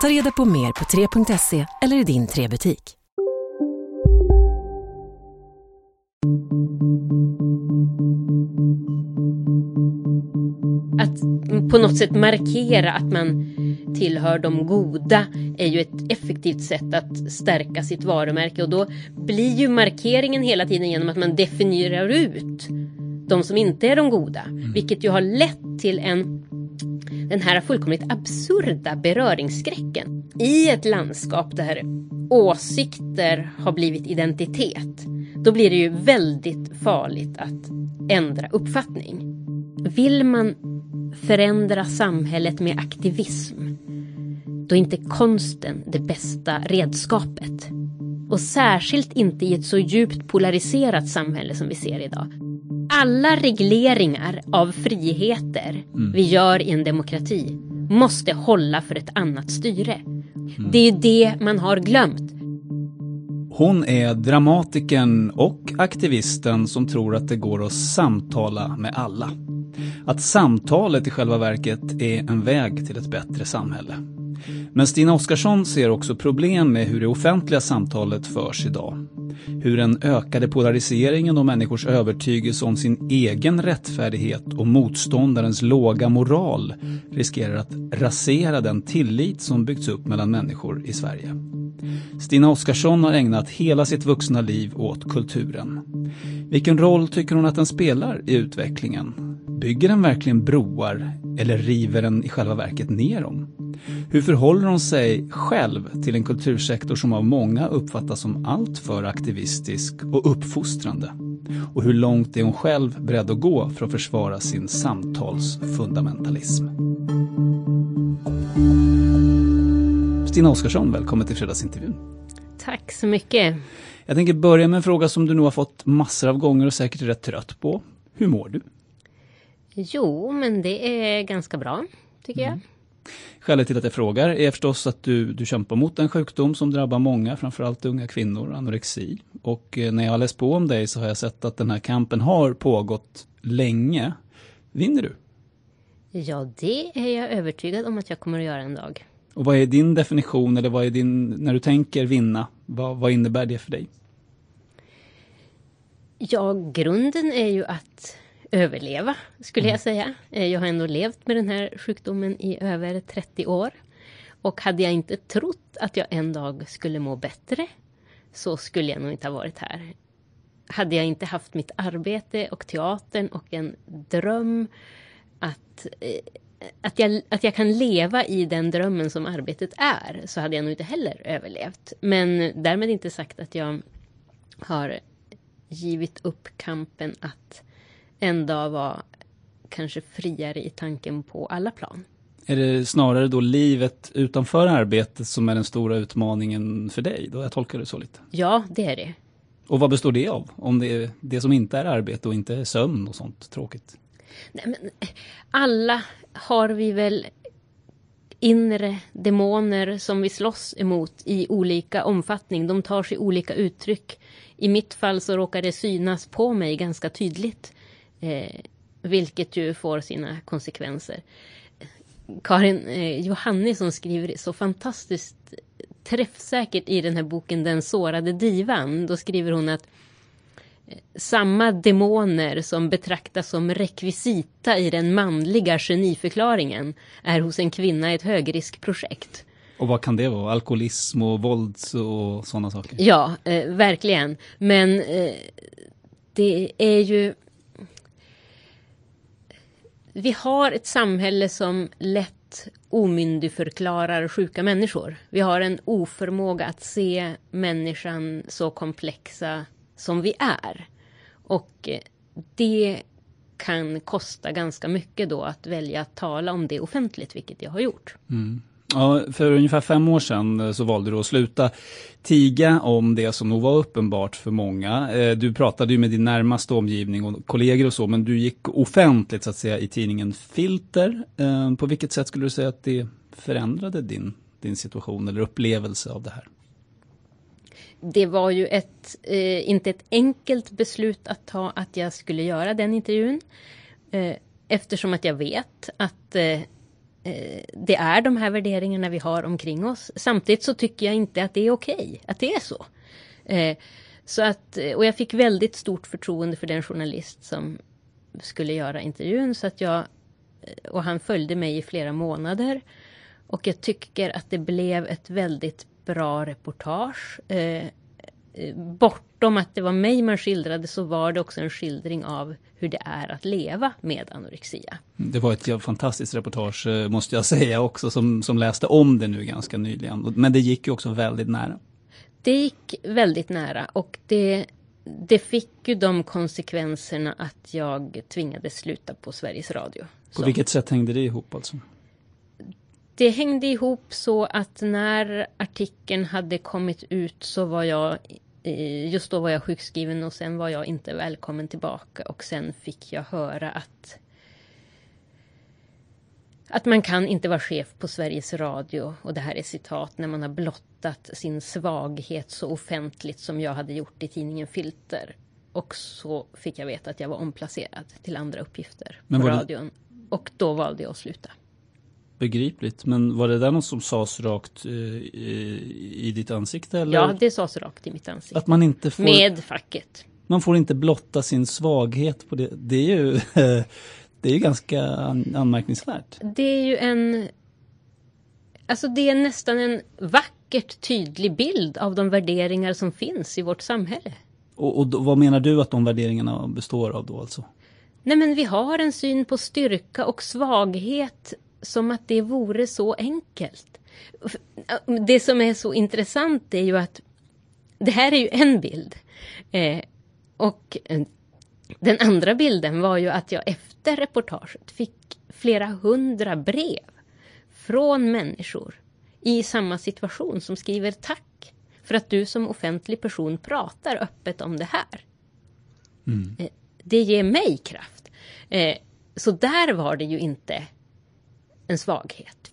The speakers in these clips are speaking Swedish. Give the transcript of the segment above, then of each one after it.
Ta reda på mer på 3.se eller i din 3-butik. Att på något sätt markera att man tillhör de goda är ju ett effektivt sätt att stärka sitt varumärke och då blir ju markeringen hela tiden genom att man definierar ut de som inte är de goda. Vilket ju har lett till en den här fullkomligt absurda beröringsskräcken i ett landskap där åsikter har blivit identitet. Då blir det ju väldigt farligt att ändra uppfattning. Vill man förändra samhället med aktivism, då är inte konsten det bästa redskapet. Och särskilt inte i ett så djupt polariserat samhälle som vi ser idag. Alla regleringar av friheter vi gör i en demokrati måste hålla för ett annat styre. Det är det man har glömt. Hon är dramatikern och aktivisten som tror att det går att samtala med alla. Att samtalet i själva verket är en väg till ett bättre samhälle. Men Stina Oskarsson ser också problem med hur det offentliga samtalet förs idag. Hur den ökade polariseringen och människors övertygelse om sin egen rättfärdighet och motståndarens låga moral riskerar att rasera den tillit som byggts upp mellan människor i Sverige. Stina Oskarsson har ägnat hela sitt vuxna liv åt kulturen. Vilken roll tycker hon att den spelar i utvecklingen? Bygger den verkligen broar eller river den i själva verket ner dem? Hur förhåller hon sig själv till en kultursektor som av många uppfattas som alltför aktivistisk och uppfostrande? Och hur långt är hon själv beredd att gå för att försvara sin samtalsfundamentalism? Stina Oskarsson, välkommen till fredagsintervjun. Tack så mycket. Jag tänker börja med en fråga som du nog har fått massor av gånger och säkert är rätt trött på. Hur mår du? Jo, men det är ganska bra, tycker jag. Skälet till att jag frågar är förstås att du, du kämpar mot en sjukdom som drabbar många, framförallt unga kvinnor, anorexi. Och eh, när jag har läst på om dig så har jag sett att den här kampen har pågått länge. Vinner du? Ja, det är jag övertygad om att jag kommer att göra en dag. Och vad är din definition, eller vad är din, när du tänker vinna, vad, vad innebär det för dig? Ja, grunden är ju att överleva, skulle jag säga. Eh, Jag har ändå levt med den här sjukdomen i över 30 år. Och hade jag inte trott att jag en dag skulle må bättre så skulle jag nog inte ha varit här. Hade jag inte haft mitt arbete och teatern och en dröm att, eh, att, jag, att jag kan leva i den drömmen som arbetet är så hade jag nog inte heller överlevt. Men därmed inte sagt att jag har givit upp kampen att en dag vara kanske friare i tanken på alla plan. Är det snarare då livet utanför arbetet som är den stora utmaningen för dig? Då jag tolkar det så lite. Ja, det är det. Och vad består det av? Om det är det som inte är arbete och inte är sömn och sånt tråkigt? Nej, men alla har vi väl inre demoner som vi slåss emot i olika omfattning. De tar sig olika uttryck. I mitt fall så råkar det synas på mig ganska tydligt. Eh, vilket ju får sina konsekvenser. Karin eh, Johannisson skriver så fantastiskt träffsäkert i den här boken Den sårade divan. Då skriver hon att eh, samma demoner som betraktas som rekvisita i den manliga geniförklaringen är hos en kvinna ett högriskprojekt. Och vad kan det vara? Alkoholism och våld och sådana saker? Ja, eh, verkligen. Men eh, det är ju vi har ett samhälle som lätt omyndigförklarar sjuka människor. Vi har en oförmåga att se människan så komplexa som vi är. Och eh, det kan kosta ganska mycket då att välja att tala om det offentligt, vilket jag har gjort. Mm. Ja, för ungefär fem år sedan eh, så valde du att sluta tiga om det som nog var uppenbart för många. Eh, du pratade ju med din närmaste omgivning och kollegor och så, men du gick offentligt så att säga i tidningen Filter. På vilket sätt skulle du säga att det förändrade din, din situation eller upplevelse av det här? Det var ju ett, eh, inte ett enkelt beslut att ta att jag skulle göra den intervjun. Eh, eftersom att jag vet att eh, eh det är de här värderingarna vi har omkring oss. Samtidigt så tycker jag inte att det är okej okay, att det är så. Eh, så att, eh, och jag fick väldigt stort förtroende för den journalist som skulle göra intervjun. Så att jag, eh, och han följde mig i flera månader. Och jag tycker att det blev ett väldigt bra reportage. bortom att det var mig man skildrade så var det också en skildring av hur det är att leva med anorexia. Det var ett fantastiskt reportage eh, måste jag säga också som, som läste om det nu ganska nyligen. Men det gick ju också väldigt nära. Det gick väldigt nära och det, det fick ju de konsekvenserna att jag tvingades sluta på Sveriges Radio. På så. vilket sätt hängde det ihop alltså? Det hängde ihop så att när artikeln hade kommit ut så var jag just då var jag sjukskriven och sen var jag inte välkommen tillbaka och sen fick jag höra att att man kan inte vara chef på Sveriges Radio, och det här är citat, när man har blottat sin svaghet så offentligt som jag hade gjort i tidningen Filter. Och så fick jag veta att jag var omplacerad till andra uppgifter Men på radion. Det... Och då valde jag att sluta begripligt. Men var det där något som sades rakt i, i ditt ansikte? Eller? Ja, det sades rakt i mitt ansikte. Att man inte får, Med facket. Man får inte blotta sin svaghet på det. Det är ju, det är ganska anmärkningsvärt. Det är ju en... Alltså det är nästan en vackert tydlig bild av de värderingar som finns i vårt samhälle. Och, och då, vad menar du att de värderingarna består av då alltså? Nej men vi har en syn på styrka och svaghet som att det vore så enkelt. Det som är så intressant är ju att det här är ju en bild. Eh, och den andra bilden var ju att jag efter reportaget fick flera hundra brev från människor i samma situation som skriver tack för att du som offentlig person pratar öppet om det här. Mm. Eh, det ger mig kraft. Eh, så där var det ju inte en svaghet.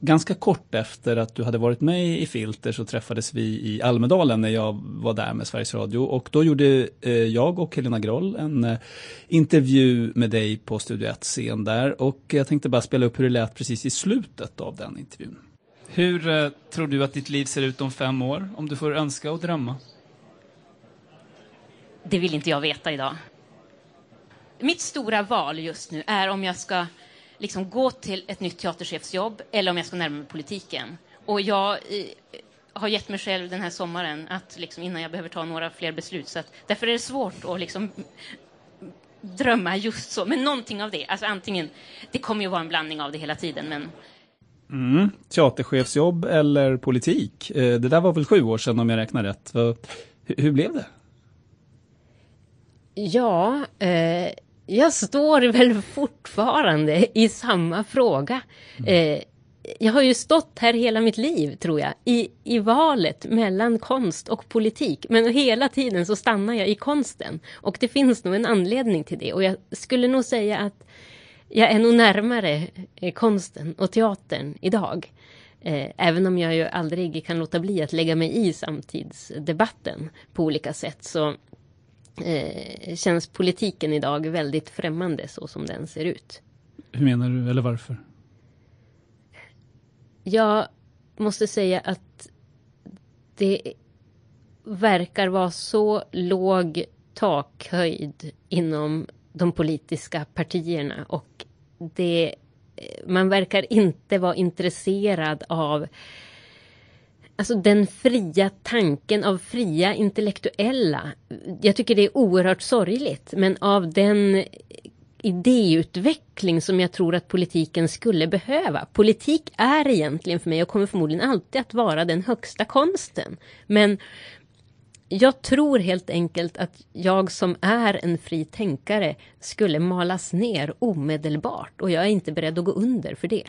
Ganska kort efter att du hade varit med i Filter så träffades vi i Almedalen när jag var där med Sveriges Radio och då gjorde eh, jag och Helena Groll en eh, intervju med dig på Studio 1 scen där och jag tänkte bara spela upp hur det lät precis i slutet av den intervjun. Hur eh, tror du att ditt liv ser ut om fem år om du får önska och drömma? Det vill inte jag veta idag. Mitt stora val just nu är om jag ska liksom gå till ett nytt teaterchefsjobb eller om jag ska närma mig politiken. Och jag har gett mig själv den här sommaren att liksom, innan jag behöver ta några fler beslut. Så att, därför är det svårt att liksom, drömma just så. Men någonting av det. Alltså antingen, det kommer ju vara en blandning av det hela tiden. Men... Mm, teaterchefsjobb eller politik. Eh, det där var väl sju år sedan om jag räknar rätt. Hur blev det? Ja, eh, jag står väl fortfarande i samma fråga. Mm. Eh, jag har ju stått här hela mitt liv, tror jag, i, i valet mellan konst och politik. Men hela tiden så stannar jag i konsten. Och det finns nog en anledning till det. Och jag skulle nog säga att jag är nog närmare eh, konsten och teatern idag. Eh, även om jag ju aldrig kan låta bli att lägga mig i samtidsdebatten på olika sätt så eh, känns politiken idag väldigt främmande så som den ser ut. Hur menar du, eller varför? Jag måste säga att det verkar vara så låg takhöjd inom de politiska partierna och det, man verkar inte vara intresserad av Alltså den fria tanken av fria intellektuella. Jag tycker det är oerhört sorgligt men av den idéutveckling som jag tror att politiken skulle behöva. Politik är egentligen för mig och kommer förmodligen alltid att vara den högsta konsten. Men jag tror helt enkelt att jag som är en fri tänkare skulle malas ner omedelbart och jag är inte beredd att gå under för det.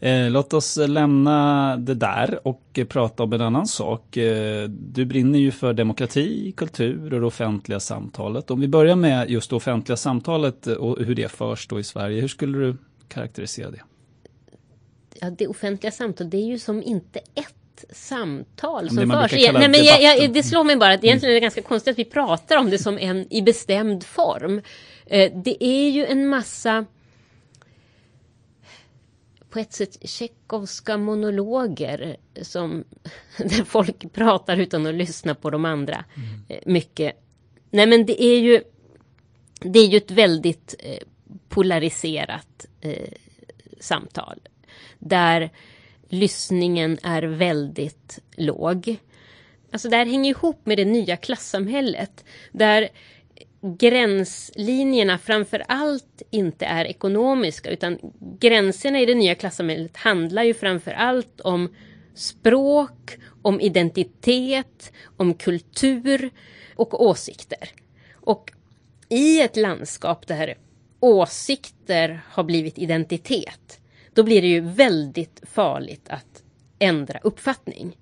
Eh, låt oss lämna det där och prata om en annan sak. Eh, du brinner ju för demokrati, kultur och det offentliga samtalet. Om vi börjar med just det offentliga samtalet och hur det förs då i Sverige. Hur skulle du karaktärisera det? Ja, det offentliga samtalet, det är ju som inte ett samtal som det förs. Nej, men jag, jag, det slår mig bara att egentligen är det ganska konstigt att vi pratar om det som en i bestämd form. Eh, det är ju en massa på ett sätt tjeckovska monologer som där folk pratar utan att lyssna på de andra. Eh, Mycket. Nej men det är ju det är ju ett väldigt eh, polariserat eh, samtal. Där lyssningen är väldigt låg. Alltså det här hänger ihop med det nya klassamhället. Där gränslinjerna framför allt inte är ekonomiska utan gränserna i det nya klassamhället handlar ju framför allt om språk, om identitet, om kultur och åsikter. Och i ett landskap där åsikter har blivit identitet, då blir det ju väldigt farligt att ändra uppfattning.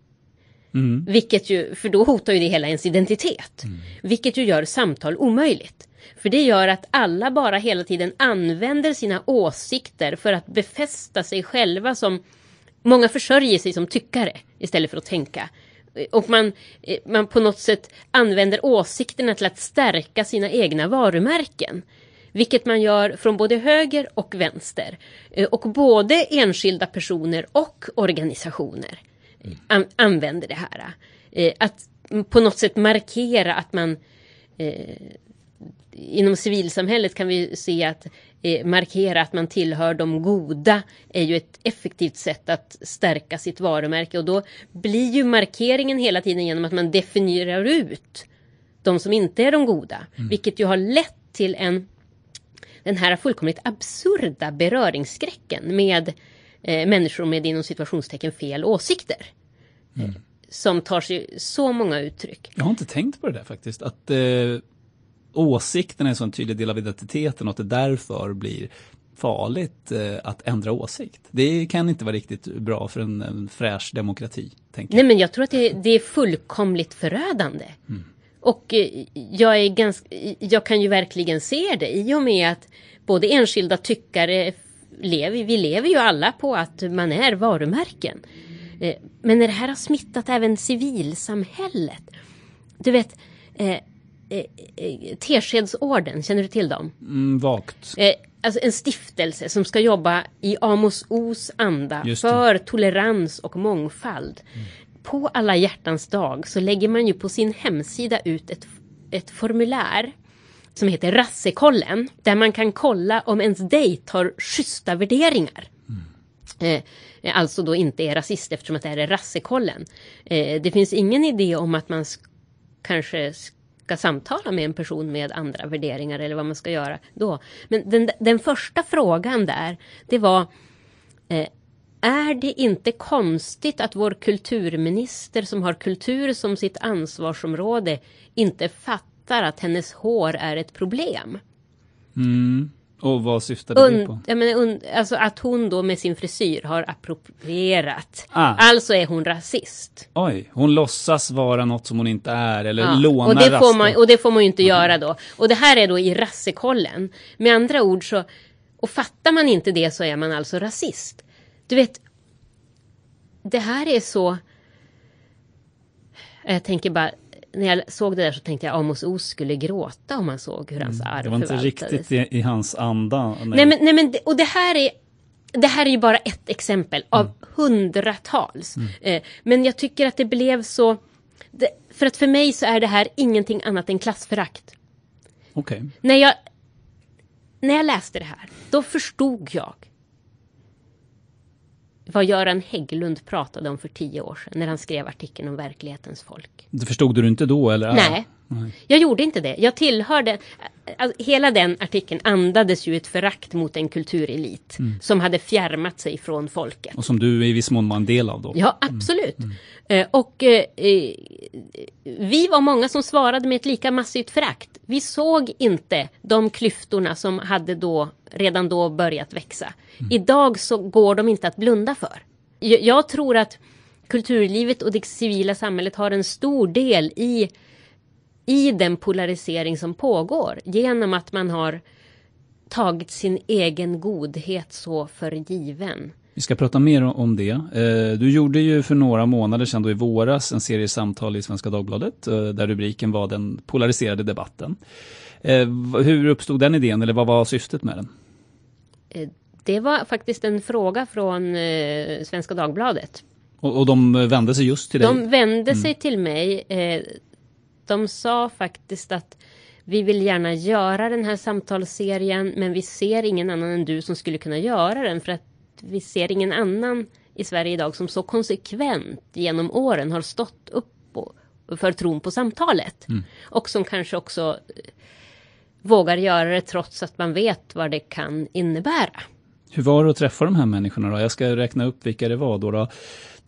Vilket ju, för då hotar ju det hela ens identitet. Vilket ju gör samtal omöjligt. För det gör att alla bara hela tiden använder sina åsikter för att befästa sig själva som Många försörjer sig som tyckare istället för att tänka. Och man, eh, man på något sätt använder åsikterna till att stärka sina egna varumärken. Vilket man gör från både höger och vänster. Eh, Och både enskilda personer och organisationer an använder det här. Eh, att på något sätt markera att man eh, inom civilsamhället kan vi se att eh, markera att man tillhör de goda är ju ett effektivt sätt att stärka sitt varumärke och då blir ju markeringen hela tiden genom att man definierar ut de som inte är de goda, vilket ju har lett till en den här fullkomligt absurda beröringsskräcken med eh, människor med inom situationstecken fel åsikter. Eh, Som tar sig så många uttryck. Jag har inte tänkt på det där faktiskt. Att eh, åsikten är en sån tydlig del av identiteten och att det därför blir farligt eh, att ändra åsikt. Det kan inte vara riktigt bra för en, en fräsch demokrati. Tänker Nej jag. men jag tror att det, det är fullkomligt förödande. Och eh, jag, är ganska, jag kan ju verkligen se det i och med att både enskilda tyckare lever, vi lever ju alla på att man är varumärken. Eh, Men när det här har smittat även civilsamhället. Du vet, eh, eh, eh, Teskedsorden, känner du till dem? Mm, vagt. Eh, alltså en stiftelse som ska jobba i Amos Os anda för tolerans och mångfald. På alla hjärtans dag så lägger man ju på sin hemsida ut ett, ett formulär som heter Rassekollen. Där man kan kolla om ens dejt har schyssta värderingar. Eh, alltså då inte är rasist eftersom att det här är rassekollen. Eh, det finns ingen idé om att man sk- kanske ska samtala med en person med andra värderingar eller vad man ska göra då. Men den, den första frågan där, det var eh, är det inte konstigt att vår kulturminister som har kultur som sitt ansvarsområde inte fattar att hennes hår är ett problem? Mm. Och vad syftade det på? Und, jag menar, und, alltså att hon då med sin frisyr har approprierat. Ah. Alltså är hon rasist. Oj, hon låtsas vara något som hon inte är eller Ja, lånar och, det får man, och det får man ju inte göra då. Och det här är då i rassekollen. Med andra ord så, och fattar man inte det så är man alltså rasist. Du vet, det här är så... Jag tänker bara, när jag såg det där så tänkte jag Amos Os skulle gråta om han såg hur hans arv Mm, Det var inte förvaltades. riktigt i, i hans anda. Nej men, nej, men och det här är det här är ju bara ett exempel av hundratals. Eh, men jag tycker att det blev så... För att för mig så är det här ingenting annat än klassförakt. Okej. När jag, när jag läste det här, då förstod jag vad Göran Hägglund pratade om för tio år sedan när han skrev artikeln om verklighetens folk. Det förstod du inte då eller? Nej. Jag gjorde inte det. Jag tillhörde... alltså, hela den artikeln andades ju ett förakt mot en kulturelit mm. som hade fjärmat sig från folket. Och som du i viss mån var en del av då? Ja, absolut. Mm. Mm. och eh, eh, vi var många som svarade med ett lika massivt förakt. Vi såg inte de klyftorna som hade då redan då börjat växa. Mm. Idag så går de inte att blunda för. Jag, jag tror att kulturlivet och det civila samhället har en stor del i i den polarisering som pågår genom att man har tagit sin egen godhet så för given. Vi ska prata mer om det. Eh, du gjorde ju för några månader sedan då i våras en serie samtal i Svenska Dagbladet eh, där rubriken var den polariserade debatten. Eh, hur uppstod den idén eller vad var syftet med den? Det var faktiskt en fråga från Svenska Dagbladet. Och, de vände sig just till dig? De vände sig mm. till mig de sa faktiskt att vi vill gärna göra den här samtalsserien men vi ser ingen annan än du som skulle kunna göra den för att vi ser ingen annan i Sverige idag som så konsekvent genom åren har stått upp för tron på samtalet. Mm. Och som kanske också eh, vågar göra det trots att man vet vad det kan innebära. Hur var det att träffa de här människorna då? Jag ska räkna upp vilka det var då. då.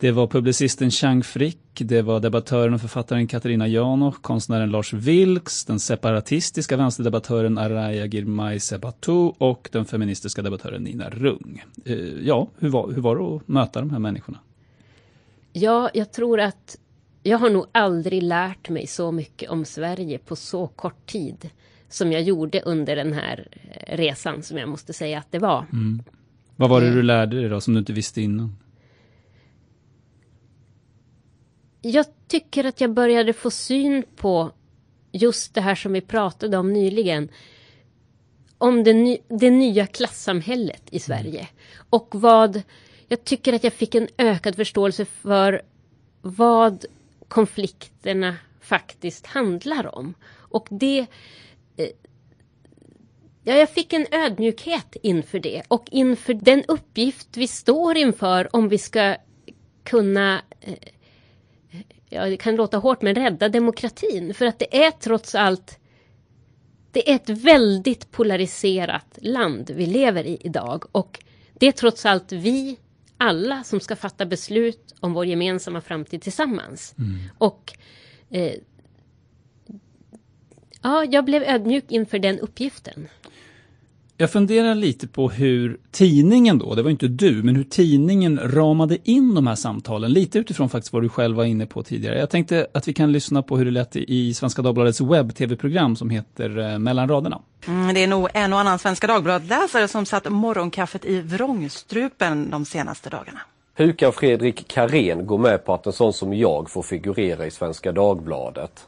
Det var publicisten Chang Frick, det var debattören och författaren Katarina Janov, konstnären Lars Vilks, den separatistiska vänsterdebattören Araya Girmay Sebatu och den feministiska debattören Nina Rung. Eh, ja, hur var, hur var det att möta de här människorna? Ja, jag tror att jag har nog aldrig lärt mig så mycket om Sverige på så kort tid som jag gjorde under den här resan som jag måste säga att det var. Mm. Vad var det eh. du lärde dig då som du inte visste innan? Jag tycker att jag började få syn på just det här som vi pratade om nyligen. Om det, ny, det nya klassamhället i Sverige. Och vad jag tycker att jag fick en ökad förståelse för vad konflikterna faktiskt handlar om. Och det... Eh, ja, jag fick en ödmjukhet inför det och inför den uppgift vi står inför om vi ska kunna eh, ja, det kan låta hårt, men rädda demokratin. För att det är trots allt det är ett väldigt polariserat land vi lever i idag och det är trots allt vi alla som ska fatta beslut om vår gemensamma framtid tillsammans. Mm. Och eh, ja, jag blev ödmjuk inför den uppgiften. Jag funderar lite på hur tidningen då, det var inte du, men hur tidningen ramade in de här samtalen. Lite utifrån faktiskt vad du själv var inne på tidigare. Jag tänkte att vi kan lyssna på hur det lät i Svenska Dagbladets webb-tv-program som heter eh, Mellan raderna. Mm, det är nog en och annan Svenska Dagbladet-läsare som satt morgonkaffet i vrångstrupen de senaste dagarna. Hur kan Fredrik Karén gå med på att en sån som jag får figurera i Svenska Dagbladet?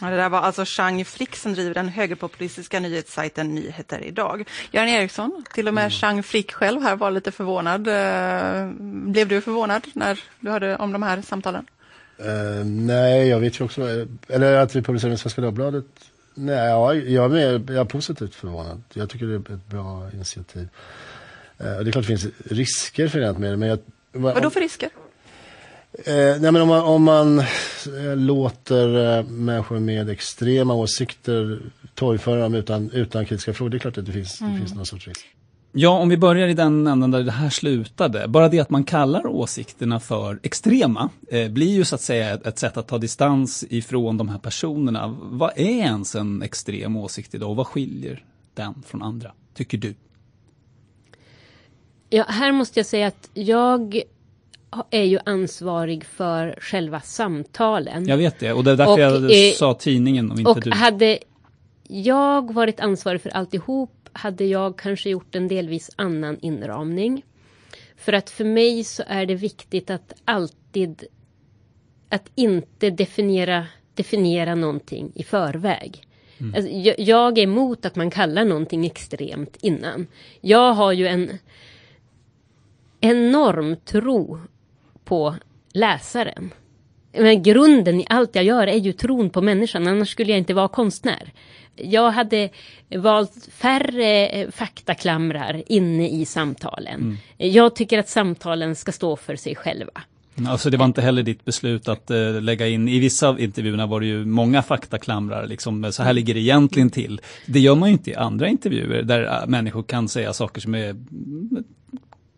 Det där var alltså Chang Frick som driver den högerpopulistiska nyhetssajten Nyheter idag. Göran Eriksson, till och med mm. Chang Frick själv här var lite förvånad. Eh, blev du förvånad när du hörde om de här samtalen? Uh, nej, jag vet ju också, eller att vi publicerar i Svenska Dagbladet. Nej, ja, jag är, jag är positivt förvånad. Jag tycker det är ett bra initiativ. Uh, det är klart det finns risker förenat med det, men jag... Vad då för risker? Eh, nej men om man, om man eh, låter eh, människor med extrema åsikter torgföra dem utan, utan kritiska frågor, det är klart att det finns, mm. det finns någon sorts risk. Ja, om vi börjar i den änden där det här slutade. Bara det att man kallar åsikterna för extrema eh, blir ju så att säga ett, ett, sätt att ta distans ifrån de här personerna. Vad är ens en extrem åsikt idag och vad skiljer den från andra, tycker du? Ja, här måste jag säga att jag är ju ansvarig för själva samtalen. Jag vet det och det är därför och, jag eh, sa tidningen och inte och du. hade jag varit ansvarig för alltihop hade jag kanske gjort en delvis annan inramning. För att för mig så är det viktigt att alltid att inte definiera, definiera någonting i förväg. Mm. Alltså, jag, jag är emot att man kallar någonting extremt innan. Jag har ju en enorm tro på läsaren. Men grunden i allt jag gör är ju tron på människan, annars skulle jag inte vara konstnär. Jag hade valt färre eh, faktaklamrar inne i samtalen. Mm. Jag tycker att samtalen ska stå för sig själva. Alltså det var inte heller ditt beslut att uh, lägga in, i vissa av intervjuerna var det ju många faktaklamrar, liksom, så här ligger det egentligen till. Det gör man ju inte i andra intervjuer där uh, människor kan säga saker som är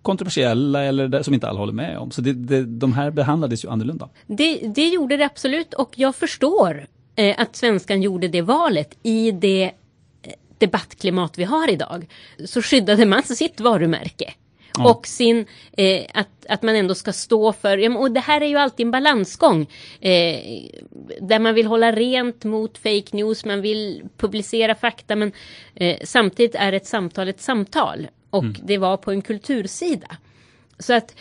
kontroversiella eller som inte alla håller med om. Så det, det, de här behandlades ju annorlunda. Det, det gjorde det absolut och jag förstår eh, att svenskan gjorde det valet i det eh, debattklimat vi har idag. Så skyddade man sitt varumärke. Ja. Och sin, eh, att, att man ändå ska stå för, och det här är ju alltid en balansgång. Eh, där man vill hålla rent mot fake news, man vill publicera fakta men eh, samtidigt är ett samtal ett samtal. Och mm. det var på en kultursida. Så att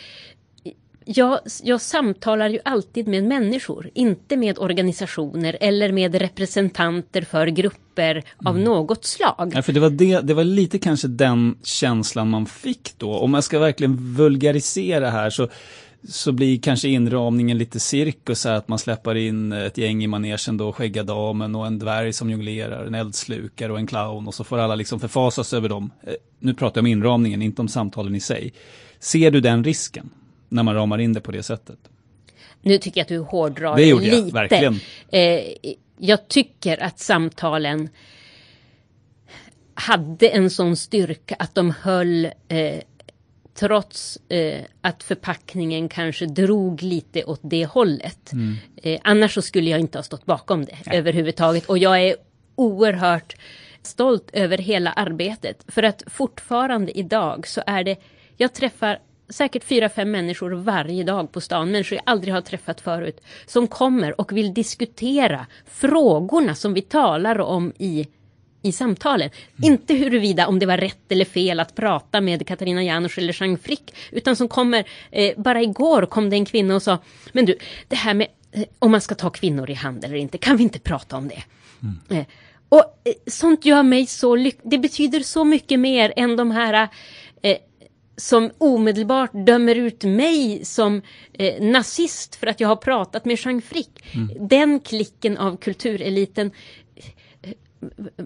jag, jag samtalar ju alltid med människor, inte med organisationer eller med representanter för grupper av mm. något slag. Ja, för det var, det, det var lite kanske den känslan man fick då. Om man ska verkligen vulgarisera här så så blir kanske inramningen lite cirkus här, att man släpper in ett gäng i manegen då, Skäggadamen och en dvärg som jonglerar, en eldslukare och en clown och så får alla liksom förfasas över dem. Eh, nu pratar jag om inramningen, inte om samtalen i sig. Ser du den risken när man ramar in det på det sättet? Nu tycker jag att du hårdrar det gjorde lite. Jag, verkligen. Eh, jag tycker att samtalen hade en sån styrka att de höll eh, trots eh, att förpackningen kanske drog lite åt det hållet. Mm. Eh, annars så skulle jag inte ha stått bakom det Nej. överhuvudtaget. Och jag är oerhört stolt över hela arbetet. För att fortfarande idag så är det, jag träffar säkert fyra, fem människor varje dag på stan, människor jag aldrig har träffat förut, som kommer och vill diskutera frågorna som vi talar om i i samtalen. Mm. Inte huruvida om det var rätt eller fel att prata med Katarina Janouch eller Jean Frick. Utan som kommer, eh, bara igår kom det en kvinna och sa, men du, det här med eh, om man ska ta kvinnor i hand eller inte, kan vi inte prata om det? Mm. Eh, och eh, sånt gör mig så lycklig. Det betyder så mycket mer än de här eh, som omedelbart dömer ut mig som eh, nazist för att jag har pratat med Jean Frick. Mm. Den klicken av kultureliten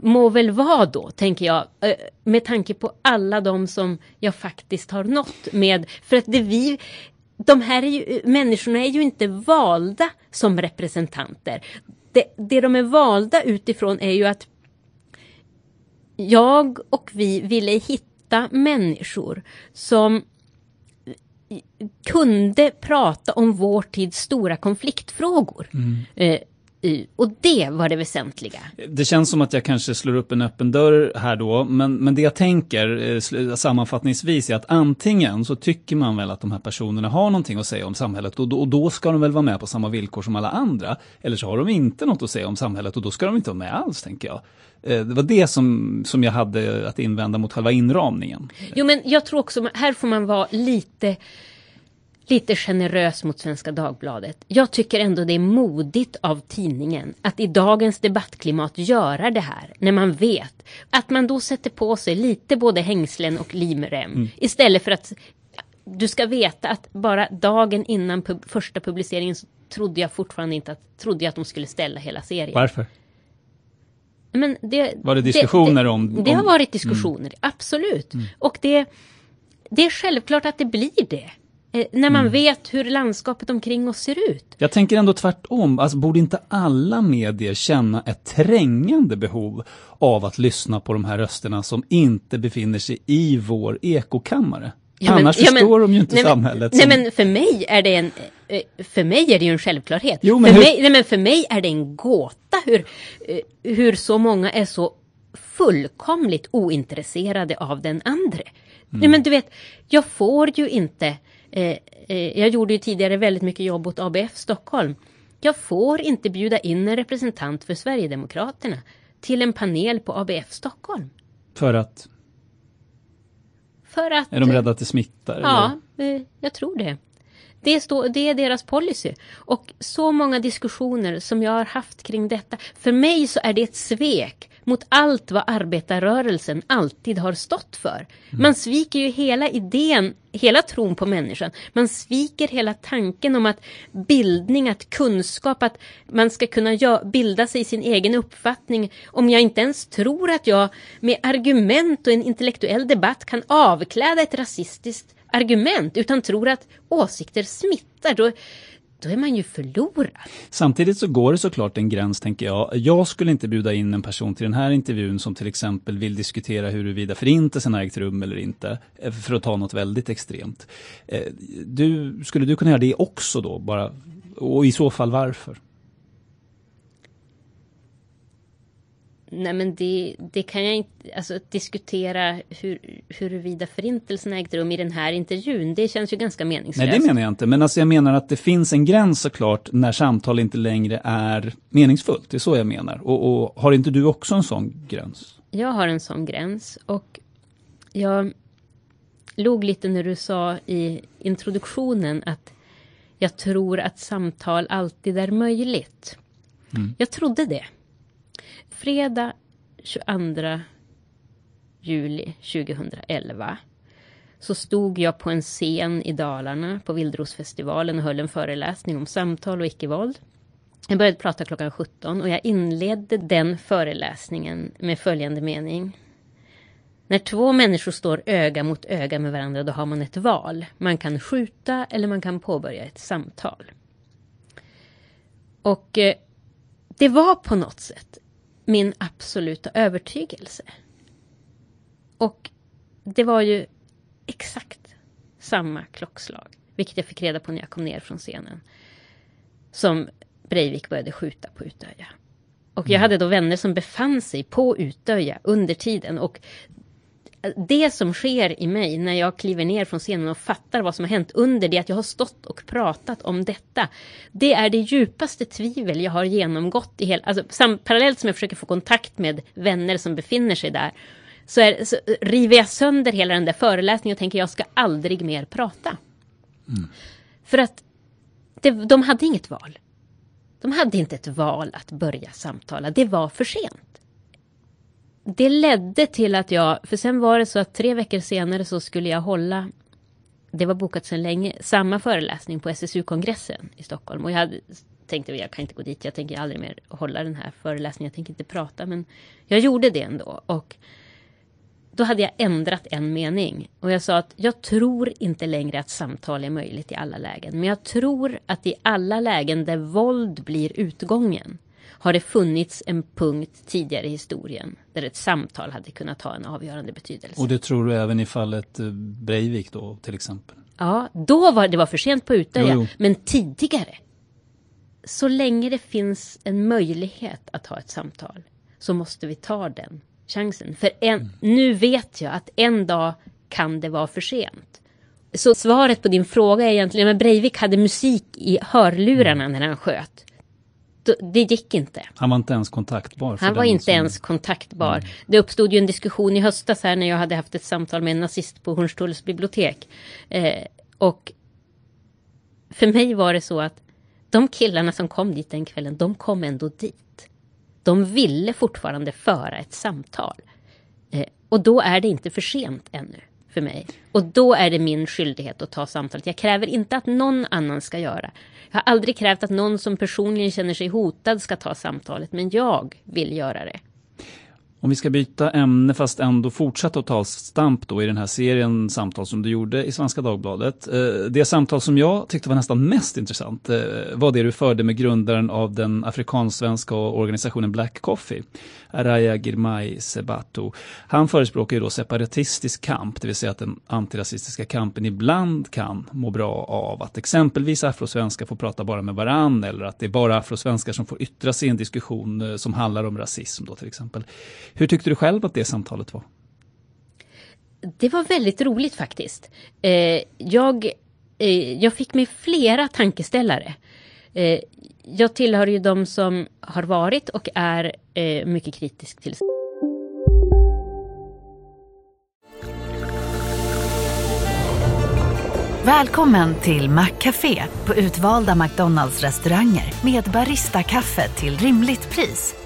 må väl vara då, tänker jag, eh, med tanke på alla de som jag faktiskt har nått med. För att det vi, de här är ju, människorna är ju inte valda som representanter. Det, det de är valda utifrån är ju att jag och vi ville hitta människor som kunde prata om vår tids stora konfliktfrågor. Mm. Och det var det väsentliga. Det känns som att jag kanske slår upp en öppen dörr här då, men, men det jag tänker eh, sammanfattningsvis är att antingen så tycker man väl att de här personerna har någonting att säga om samhället och då, och då ska de väl vara med på samma villkor som alla andra. Eller så har de inte något att säga om samhället och då ska de inte vara med alls, tänker jag. Eh, det var det som, som jag hade att invända mot själva inramningen. Jo, men jag tror också, här får man vara lite lite generös mot Svenska Dagbladet. Jag tycker ändå det är modigt av tidningen att i dagens debattklimat göra det här när man vet att man då sätter på sig lite både hängslen och livrem mm. istället för att du ska veta att bara dagen innan pub första publiceringen så trodde jag fortfarande inte att, trodde jag att de skulle ställa hela serien. Varför? Men det, Var det diskussioner det, om, om, Det har varit diskussioner, mm. absolut. Mm. Och det, det är självklart att det blir det. Eh, när man mm. vet hur landskapet omkring oss ser ut. Jag tänker ändå tvärtom, alltså, borde inte alla medier känna ett trängande behov av att lyssna på de här rösterna som inte befinner sig i vår ekokammare? Ja, men, Annars ja, förstår men, de ju inte nej, samhället. Men, som... Nej men för mig är det en, eh, för mig är det ju en självklarhet. Jo, men för, hur... mig, nej, men för mig är det en gåta hur, eh, hur så många är så fullkomligt ointresserade av den andra. Mm. Nej men du vet, jag får ju inte Eh, eh, jag gjorde ju tidigare väldigt mycket jobb åt ABF Stockholm. Jag får inte bjuda in en representant för Sverigedemokraterna till en panel på ABF Stockholm. För att? För att... Är de rädda att det smittar? Ja? Eh, jag tror det. Det, stå, det är deras policy. Och så många diskussioner som jag har haft kring detta. För mig så är det ett svek mot allt vad arbetarrörelsen alltid har stått för. Man sviker ju hela idén, hela tron på människan. Man sviker hela tanken om att bildning, att kunskap, att man ska kunna bilda sig sin egen uppfattning. Om jag inte ens tror att jag med argument och en intellektuell debatt kan avkläda ett rasistiskt argument, utan tror att åsikter smittar. Då, då är man ju förlorad. Samtidigt så går det såklart en gräns, tänker jag. Jag skulle inte bjuda in en person till den här intervjun som till exempel vill diskutera huruvida förintelsen har ägt rum eller inte, eh, för att ta något väldigt extremt. Eh, du, skulle du kunna göra det också då, bara? Och i så fall varför? Nej men det, det kan jag inte, alltså att diskutera hur, huruvida förintelsen ägt rum i den här intervjun, det känns ju ganska meningslöst. Nej det menar jag inte, men alltså jag menar att det finns en gräns såklart när samtal inte längre är meningsfullt, det är så jag menar. Och, och har inte du också en sån gräns? Jag har en sån gräns och jag låg lite när du sa i introduktionen att jag tror att samtal alltid är möjligt. Mm. Jag trodde det. Fredag 22 juli 2011 så stod jag på en scen i Dalarna på Vildrosfestivalen och höll en föreläsning om samtal och icke-våld. Jag började prata klockan 17 och jag inledde den föreläsningen med följande mening. När två människor står öga mot öga med varandra då har man ett val. Man kan skjuta eller man kan påbörja ett samtal. Och eh, det var på något sätt min absoluta övertygelse. Och det var ju exakt samma klockslag, vilket jag fick reda på när jag kom ner från scenen, som Breivik började skjuta på Utöja. Och jag mm. hade då vänner som befann sig på Utöja under tiden och det som sker i mig när jag kliver ner från scenen och fattar vad som har hänt under det att jag har stått och pratat om detta. Det är det djupaste tvivel jag har genomgått i hela, alltså, sam, parallellt som jag försöker få kontakt med vänner som befinner sig där. Så, är, så river jag sönder hela den där föreläsningen och tänker jag ska aldrig mer prata. Mm. För att det, de hade inget val. De hade inte ett val att börja samtala. Det var för sent det ledde till att jag, för sen var det så att tre veckor senare så skulle jag hålla, det var bokat sedan länge, samma föreläsning på SSU-kongressen i Stockholm. Och jag hade, tänkte jag kan inte gå dit, jag tänker aldrig mer hålla den här föreläsningen, jag tänker inte prata. Men jag gjorde det ändå. Och då hade jag ändrat en mening. Och jag sa att jag tror inte längre att samtal är möjligt i alla lägen. Men jag tror att i alla lägen där våld blir utgången har det funnits en punkt tidigare i historien där ett samtal hade kunnat ha en avgörande betydelse. Och det tror du även i fallet eh, Breivik då till exempel? Ja, då var det var för sent på Utöja, men tidigare. Så länge det finns en möjlighet att ha ett samtal så måste vi ta den chansen. För en, mm. nu vet jag att en dag kan det vara för sent. Så svaret på din fråga är egentligen att Breivik hade musik i hörlurarna mm. när han sköt det gick inte. Han var inte ens kontaktbar? Han var inte som... ens kontaktbar. Mm. Det uppstod ju en diskussion i höstas här när jag hade haft ett samtal med en nazist på Hornstulls bibliotek. Eh, och för mig var det så att de killarna som kom dit den kvällen, de kom ändå dit. De ville fortfarande föra ett samtal. Eh, och då är det inte för sent ännu för mig. Och då är det min skyldighet att ta samtalet. Jag kräver inte att någon annan ska göra. Jag har aldrig krävt att någon som personligen känner sig hotad ska ta samtalet, men jag vill göra det. Om vi ska byta ämne fast ändå fortsätta att ta stamp då i den här serien samtal som du gjorde i Svenska Dagbladet. Eh, det samtal som jag tyckte var nästan mest intressant eh, var det du förde med grundaren av den afrikansk-svenska organisationen Black Coffee. Araya Girmay Sebato. Han förespråkar ju då separatistisk kamp, det vill säga att den antirasistiska kampen ibland kan må bra av att exempelvis afrosvenskar får prata bara med varann eller att det är bara afrosvenskar som får yttra sig i en diskussion eh, som handlar om rasism då till exempel. Hur tyckte du själv att det samtalet var? Det var väldigt roligt faktiskt. Eh, jag, eh, jag fick mig flera tankeställare. Eh, jag tillhör ju de som har varit och är eh, mycket kritisk till Välkommen till Maccafé på utvalda McDonalds restauranger med Baristakaffe till rimligt pris.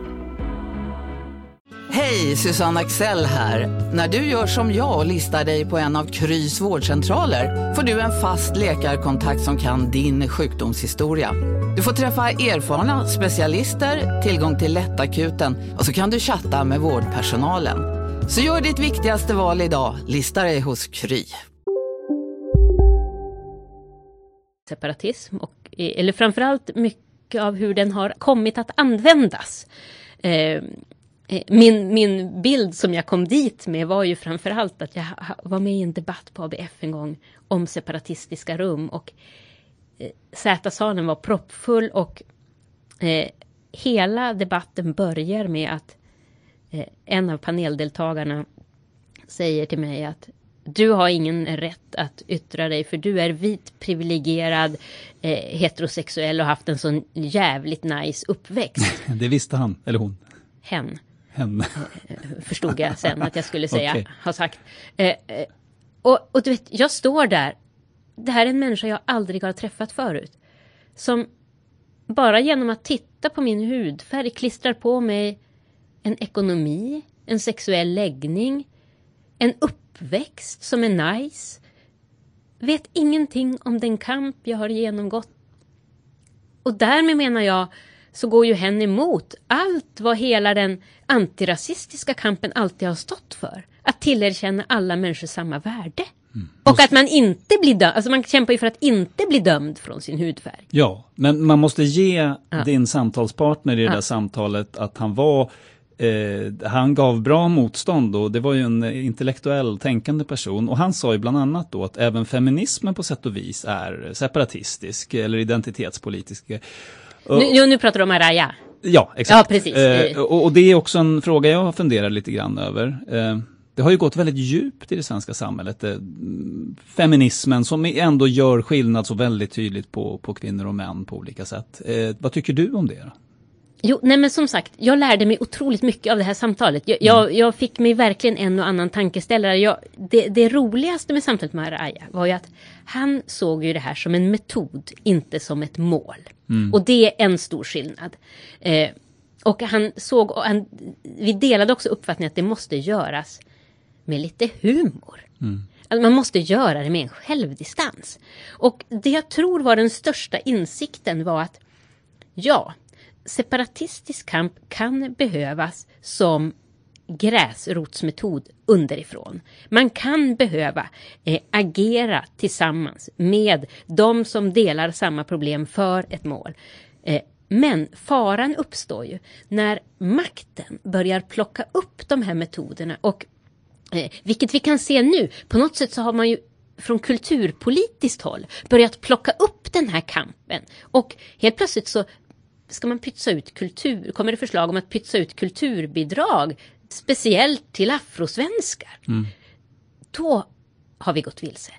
Hej, Susanne Axel här. När du gör som jag och listar dig på en av Krys vårdcentraler får du en fast läkarkontakt som kan din sjukdomshistoria. Du får träffa erfarna specialister, tillgång till lättakuten och så kan du chatta med vårdpersonalen. Så gör ditt viktigaste val idag, lista dig hos Kry. Separatism, och, eh, eller framförallt mycket av hur den har kommit att användas. Eh, min, min bild som jag kom dit med var ju framförallt att jag var med i en debatt på ABF en gång om separatistiska rum och eh, Z-salen var proppfull och eh, hela debatten börjar med att eh, en av paneldeltagarna säger till mig att du har ingen rätt att yttra dig för du är vit, privilegierad, eh, heterosexuell och haft en sån jävligt nice uppväxt. Det visste han, eller hon. Hen henne. Förstod jag sen att jag skulle säga, okay. ha sagt. Eh, eh, och, och du vet, jag står där. Det här är en människa jag aldrig har träffat förut. Som bara genom att titta på min hudfärg klistrar på mig en ekonomi, en sexuell läggning, en uppväxt som är nice. Vet ingenting om den kamp jag har genomgått. Och därmed menar jag så går ju hen emot allt vad hela den antirasistiska kampen alltid har stått för. Att tillerkänna alla människor samma värde. Mm. Och att man inte blir dömd, alltså man kämpar ju för att inte bli dömd från sin hudfärg. Ja, men man måste ge ja. din samtalspartner i det ja. där samtalet att han var eh, han gav bra motstånd och det var ju en intellektuell tänkande person och han sa ju bland annat då att även feminismen på sätt och vis är separatistisk eller identitetspolitisk. Nu, nu pratar du om Araya. Ja, exakt. Ja, precis. Eh, och, och, det är också en fråga jag funderar lite grann över. Eh, det har ju gått väldigt djupt i det svenska samhället. Eh, feminismen som ändå gör skillnad så väldigt tydligt på, på kvinnor och män på olika sätt. Eh, vad tycker du om det? Då? Jo, nej men som sagt, jag lärde mig otroligt mycket av det här samtalet. Jag, jag, mm. jag fick mig verkligen en och annan tankeställare. Jag, det, det, roligaste med samtalet med Araya var ju att han såg ju det här som en metod, inte som ett mål. Mm. Och det är en stor skillnad. Eh, och han såg, och han, vi delade också uppfattningen att det måste göras med lite humor. Mm. Alltså man måste göra det med en självdistans. Och det jag tror var den största insikten var att ja, separatistisk kamp kan behövas som gräsrotsmetod underifrån. Man kan behöva eh, agera tillsammans med de som delar samma problem för ett mål. Eh, men faran uppstår ju när makten börjar plocka upp de här metoderna och eh, vilket vi kan se nu, på något sätt så har man ju från kulturpolitiskt håll börjat plocka upp den här kampen och helt plötsligt så ska man pytsa ut kultur, kommer det förslag om att pytsa ut kulturbidrag speciellt till afrosvenskar. Mm. Då har vi gått vilse.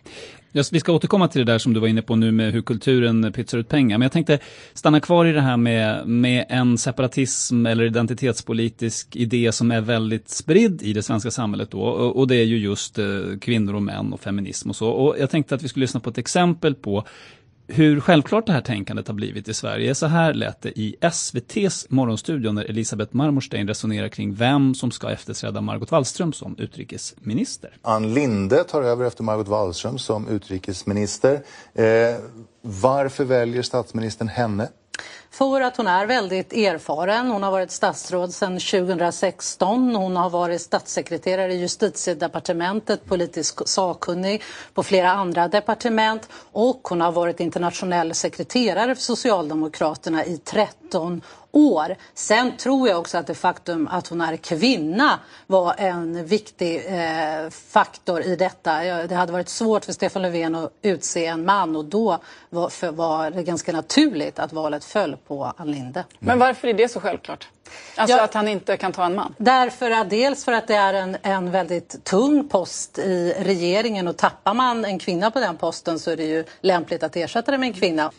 Just, vi ska återkomma till det där som du var inne på nu med hur kulturen pytsar ut pengar. Men jag tänkte stanna kvar i det här med, med en separatism eller identitetspolitisk idé som är väldigt spridd i det svenska samhället då. Och, och det är ju just eh, kvinnor och män och feminism och så. Och jag tänkte att vi skulle lyssna på ett exempel på hur självklart det här tänkandet har blivit i Sverige. Så här lät det i SVTs morgonstudio när Elisabeth Marmorstein resonerar kring vem som ska efterträda Margot Wallström som utrikesminister. Ann Linde tar över efter Margot Wallström som utrikesminister. Eh, varför väljer statsministern henne? För att hon är väldigt erfaren. Hon har varit statsråd sedan 2016. Hon har varit statssekreterare i justitiedepartementet, politisk sakkunnig på flera andra departement och hon har varit internationell sekreterare för Socialdemokraterna i 13 år. Sen tror jag också att det faktum att hon är kvinna var en viktig eh, faktor i detta. Det hade varit svårt för Stefan Löfven att utse en man och då var, för, var det ganska naturligt att valet föll på Ann Linde. Men varför är det så självklart? Alltså Ja. att han inte kan ta en man? Därför att dels för att det är en, en väldigt tung post i regeringen och tappar man en kvinna på den posten så är det ju lämpligt att ersätta det med en kvinna.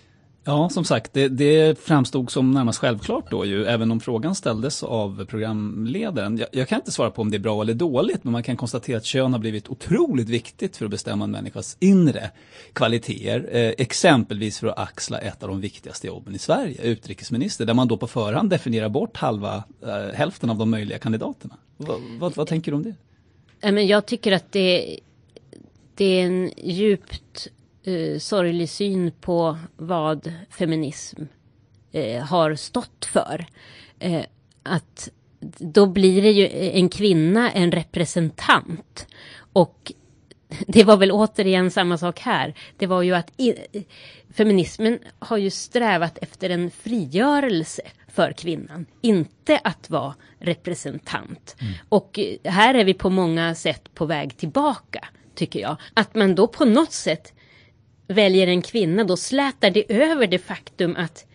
Ja, som sagt, det, det framstod som närmast självklart då ju, även om frågan ställdes av programledaren. Jag, jag kan inte svara på om det är bra eller dåligt, men man kan konstatera att kön har blivit otroligt viktigt för att bestämma en människas inre kvaliteter. Eh, exempelvis för att axla ett av de viktigaste jobben i Sverige, utrikesminister, där man då på förhand definierar bort halva, eh, hälften av de möjliga kandidaterna. Vad, va, vad tänker du om det? Nej, men jag tycker att det, det är en djupt eh, sorglig syn på vad feminism eh, har stått för. Eh, att då blir det ju en kvinna en representant. Och det var väl återigen samma sak här. Det var ju att i, feminismen har ju strävat efter en frigörelse för kvinnan, inte att vara representant. Och eh, här är vi på många sätt på väg tillbaka, tycker jag. Att man då på något sätt väljer en kvinna, då slätar det över det faktum att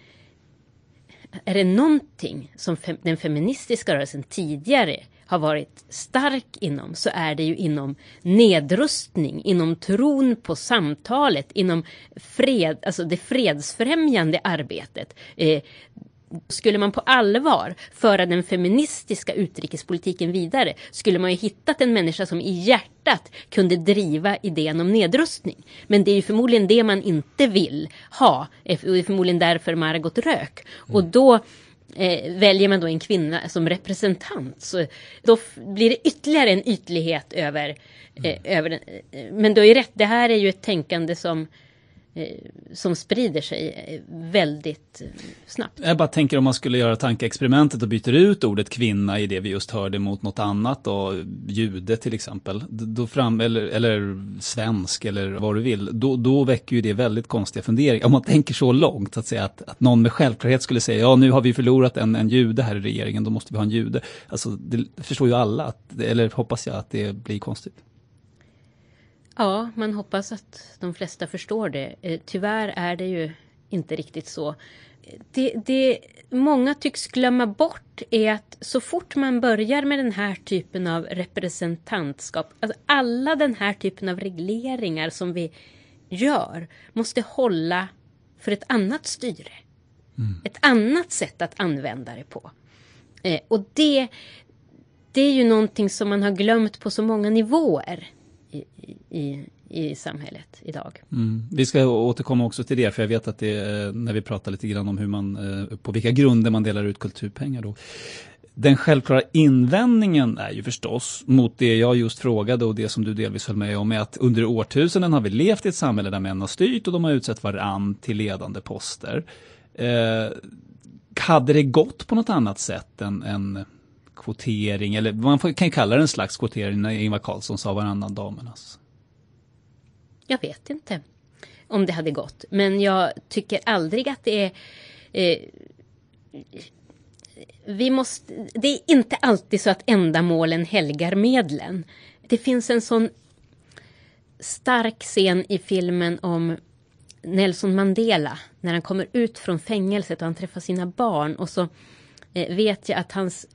är det någonting som fem, den feministiska rörelsen tidigare har varit stark inom så är det ju inom nedrustning, inom tron på samtalet, inom fred, alltså det fredsfrämjande arbetet. Eh, skulle man på allvar föra den feministiska utrikespolitiken vidare skulle man ju hittat en människa som i hjärtat kunde driva idén om nedrustning. Men det är ju förmodligen det man inte vill ha. Det är förmodligen därför Margot rök. Och då eh, väljer man då en kvinna som representant. Så då blir det ytterligare en ytlighet över, eh, över den. Eh, Men du har ju rätt, det här är ju ett tänkande som eh, Eh, som sprider sig eh, väldigt eh, snabbt. Jag bara tänker om man skulle göra tankeexperimentet och byter ut ordet kvinna i det vi just hörde mot något annat då, jude till exempel, då fram, eller, eller svensk eller vad du vill, då, då väcker ju det väldigt konstiga funderingar. Om man tänker så långt, att säga att, att någon med självklarhet skulle säga, ja nu har vi förlorat en, en jude här i regeringen, då måste vi ha en jude. Alltså det förstår ju alla, att, eller hoppas jag att det blir konstigt. Ja, man hoppas att de flesta förstår det. Eh, Tyvärr är det ju inte riktigt så. Det, det många tycks glömma bort är att så fort man börjar med den här typen av representantskap, alltså alla den här typen av regleringar som vi gör, måste hålla för ett annat styre. Ett annat sätt att använda det på. Eh, och det, det är ju någonting som man har glömt på så många nivåer i, i, i samhället idag. Mm. Vi ska återkomma också till det, för jag vet att det är när vi pratar lite grann om hur man, eh, på vilka grunder man delar ut kulturpengar då. Den självklara invändningen är ju förstås mot det jag just frågade och det som du delvis höll med om är att under årtusenden har vi levt i ett samhälle där män har styrt och de har utsett varann till ledande poster. Eh, hade det gått på något annat sätt än, än kvotering, eller man får- kan ju kalla det en slags kvotering när Ingvar Carlsson sa varannan damernas? Alltså. Jag vet inte om det hade gått. Men jag tycker aldrig att det är... Eh, vi måste, det är inte alltid så att ändamålen helgar medlen. Det finns en sån stark scen i filmen om Nelson Mandela när han kommer ut från fängelset och han träffar sina barn och så eh, vet jag att, hans,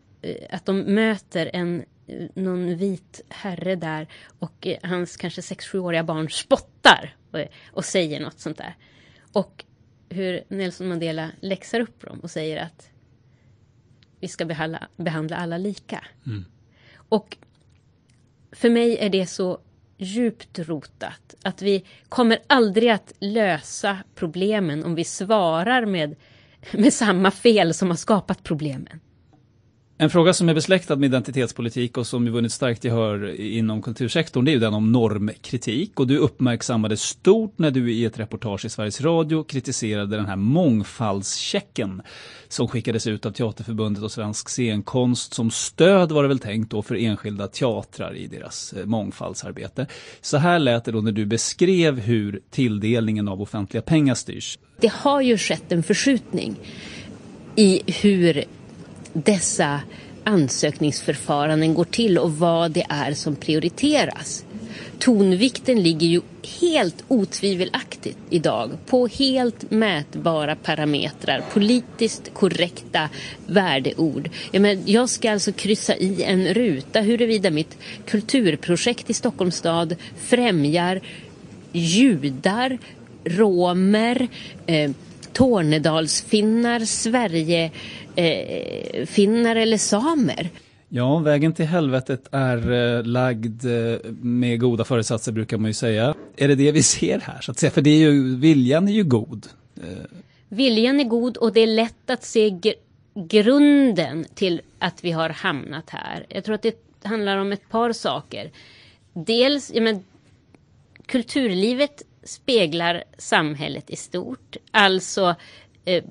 att de möter en eh, någon vit herre där och eh, hans kanske 6-7-åriga barn spottar och, och säger något sånt där. Och hur Nelson Mandela läxar upp dem och säger att vi ska behandla, behandla alla lika. Och för mig är det så djupt rotat att vi kommer aldrig att lösa problemen om vi svarar med, med samma fel som har skapat problemen. En fråga som är besläktad med identitetspolitik och som ju vunnit starkt gehör inom kultursektorn, det är ju den om normkritik. Och du uppmärksammade stort när du i ett reportage i Sveriges Radio kritiserade den här mångfaldschecken som skickades ut av Teaterförbundet och Svensk scenkonst som stöd var det väl tänkt då för enskilda teatrar i deras eh, mångfaldsarbete. Så här lät det då när du beskrev hur tilldelningen av offentliga pengar styrs. Det har ju skett en förskjutning. i hur dessa ansökningsförfaranden går till och vad det är som prioriteras. Tonvikten ligger ju helt otvivelaktigt idag på helt mätbara parametrar, politiskt korrekta värdeord. Jag, men, jag ska alltså kryssa i en ruta huruvida mitt kulturprojekt i Stockholms stad främjar judar, romer, eh, Tornedalsfinnar, Sverigefinnar eh, eller samer. Ja, vägen till helvetet är eh, lagd eh, med goda föresatser brukar man ju säga. Är det det vi ser här så att säga? För det är ju, viljan är ju god. Viljan är god och det är lätt att se gr grunden till att vi har hamnat här. Jag tror att det handlar om ett par saker. Dels, ja, men, kulturlivet speglar samhället i stort. Alltså eh,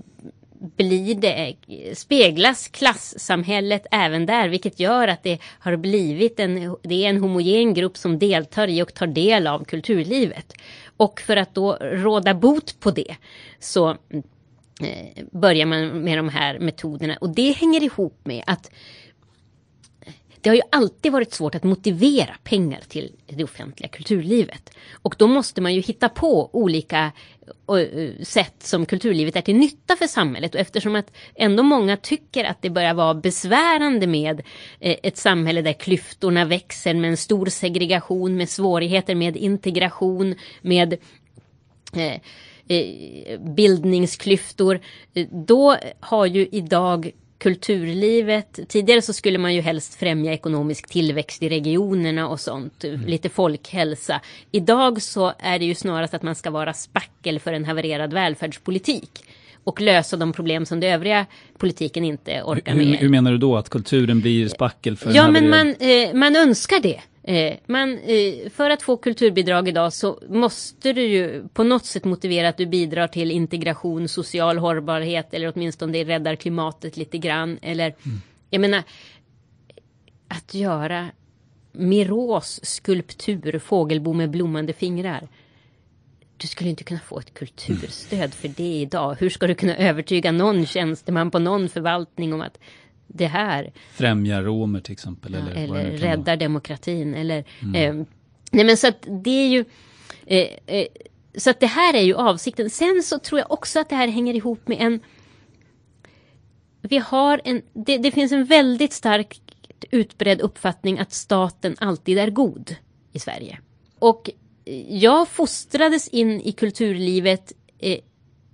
blir det, speglas klassamhället även där, vilket gör att det har blivit en, det är en homogen grupp som deltar i och tar del av kulturlivet. Och för att då råda bot på det så eh, börjar man med de här metoderna och det hänger ihop med att det har ju alltid varit svårt att motivera pengar till det offentliga kulturlivet. Och då måste man ju hitta på olika eh, sätt som kulturlivet är till nytta för samhället. Och eftersom att ändå många tycker att det börjar vara besvärande med eh, ett samhälle där klyftorna växer med en stor segregation, med svårigheter med integration, med eh, bildningsklyftor. Då har ju idag kulturlivet. Tidigare så skulle man ju helst främja ekonomisk tillväxt i regionerna och sånt, mm. lite folkhälsa. Idag så är det ju snarast att man ska vara spackel för en havererad välfärdspolitik och lösa de problem som den övriga politiken inte orkar med. Hur, hur menar du då att kulturen blir spackel för Ja, men man, eh, man önskar det. Eh, man, eh, för att få kulturbidrag idag så måste du ju på något sätt motivera att du bidrar till integration, social hållbarhet eller åtminstone det räddar klimatet lite grann. Eller, mm. jag menar, att göra Miros skulptur, fågelbo med blommande fingrar. Du skulle inte kunna få ett kulturstöd för det idag. Hur ska du kunna övertyga någon tjänsteman på någon förvaltning om att det här. Främjar romer till exempel. Ja, eller eller räddar demokratin. Eller, mm. eh, nej men så att det är ju eh, eh, så att det här är ju avsikten. Sen så tror jag också att det här hänger ihop med en vi har en, det, det finns en väldigt stark utbredd uppfattning att staten alltid är god i Sverige. Och jag fostrades in i kulturlivet eh,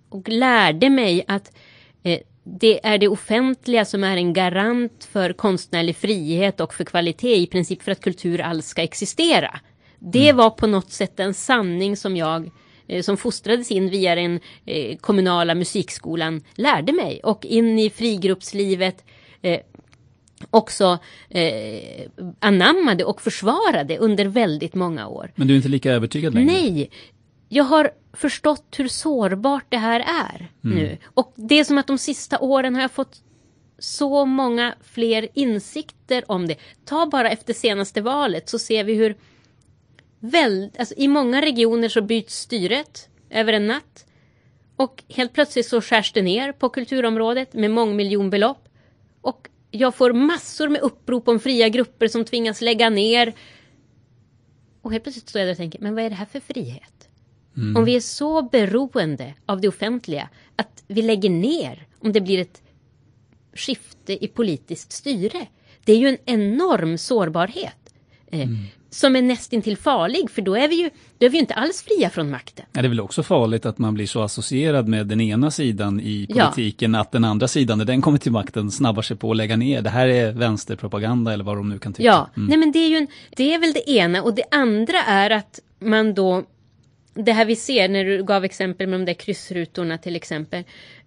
och lärde mig att eh, det är det offentliga som är en garant för konstnärlig frihet och för kvalitet, i princip för att kultur alls ska existera. Det mm. var på något sätt en sanning som jag eh, som fostrades in via den eh, kommunala musikskolan lärde mig och in i frigruppslivet eh, också eh, anammade och försvarade under väldigt många år. Men du är inte lika övertygad längre? Nej, jag har förstått hur sårbart det här är mm. nu. Och det är som att de sista åren har jag fått så många fler insikter om det. Ta bara efter senaste valet så ser vi hur väl, alltså i många regioner så byts styret över en natt. Och helt plötsligt så skärs det ner på kulturområdet med mångmiljonbelopp. Och jag får massor med upprop om fria grupper som tvingas lägga ner. Och helt plötsligt står jag där och tänker, men vad är det här för frihet? Mm. Om vi är så beroende av det offentliga att vi lägger ner om det blir ett skifte i politiskt styre. Det är ju en enorm sårbarhet. Eh, mm. Som är nästintill farlig för då är vi ju då är vi inte alls fria från makten. Ja, det är väl också farligt att man blir så associerad med den ena sidan i politiken ja. att den andra sidan när den kommer till makten snabbar sig på att lägga ner. Det här är vänsterpropaganda eller vad de nu kan tycka. Ja, mm. nej men det är ju en, det är väl det ena och det andra är att man då det här vi ser när du gav exempel med de där kryssrutorna till exempel.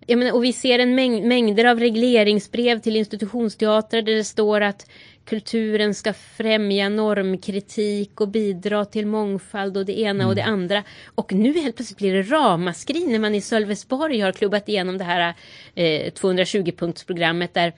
Jag menar, och vi ser en mäng mängder av regleringsbrev till institutionsteatrar där det står att kulturen ska främja normkritik och bidra till mångfald och det ena mm. och det mm. andra. Och nu helt plötsligt blir det ramaskri när man i Sölvesborg har klubbat igenom det här eh, 220-punktsprogrammet där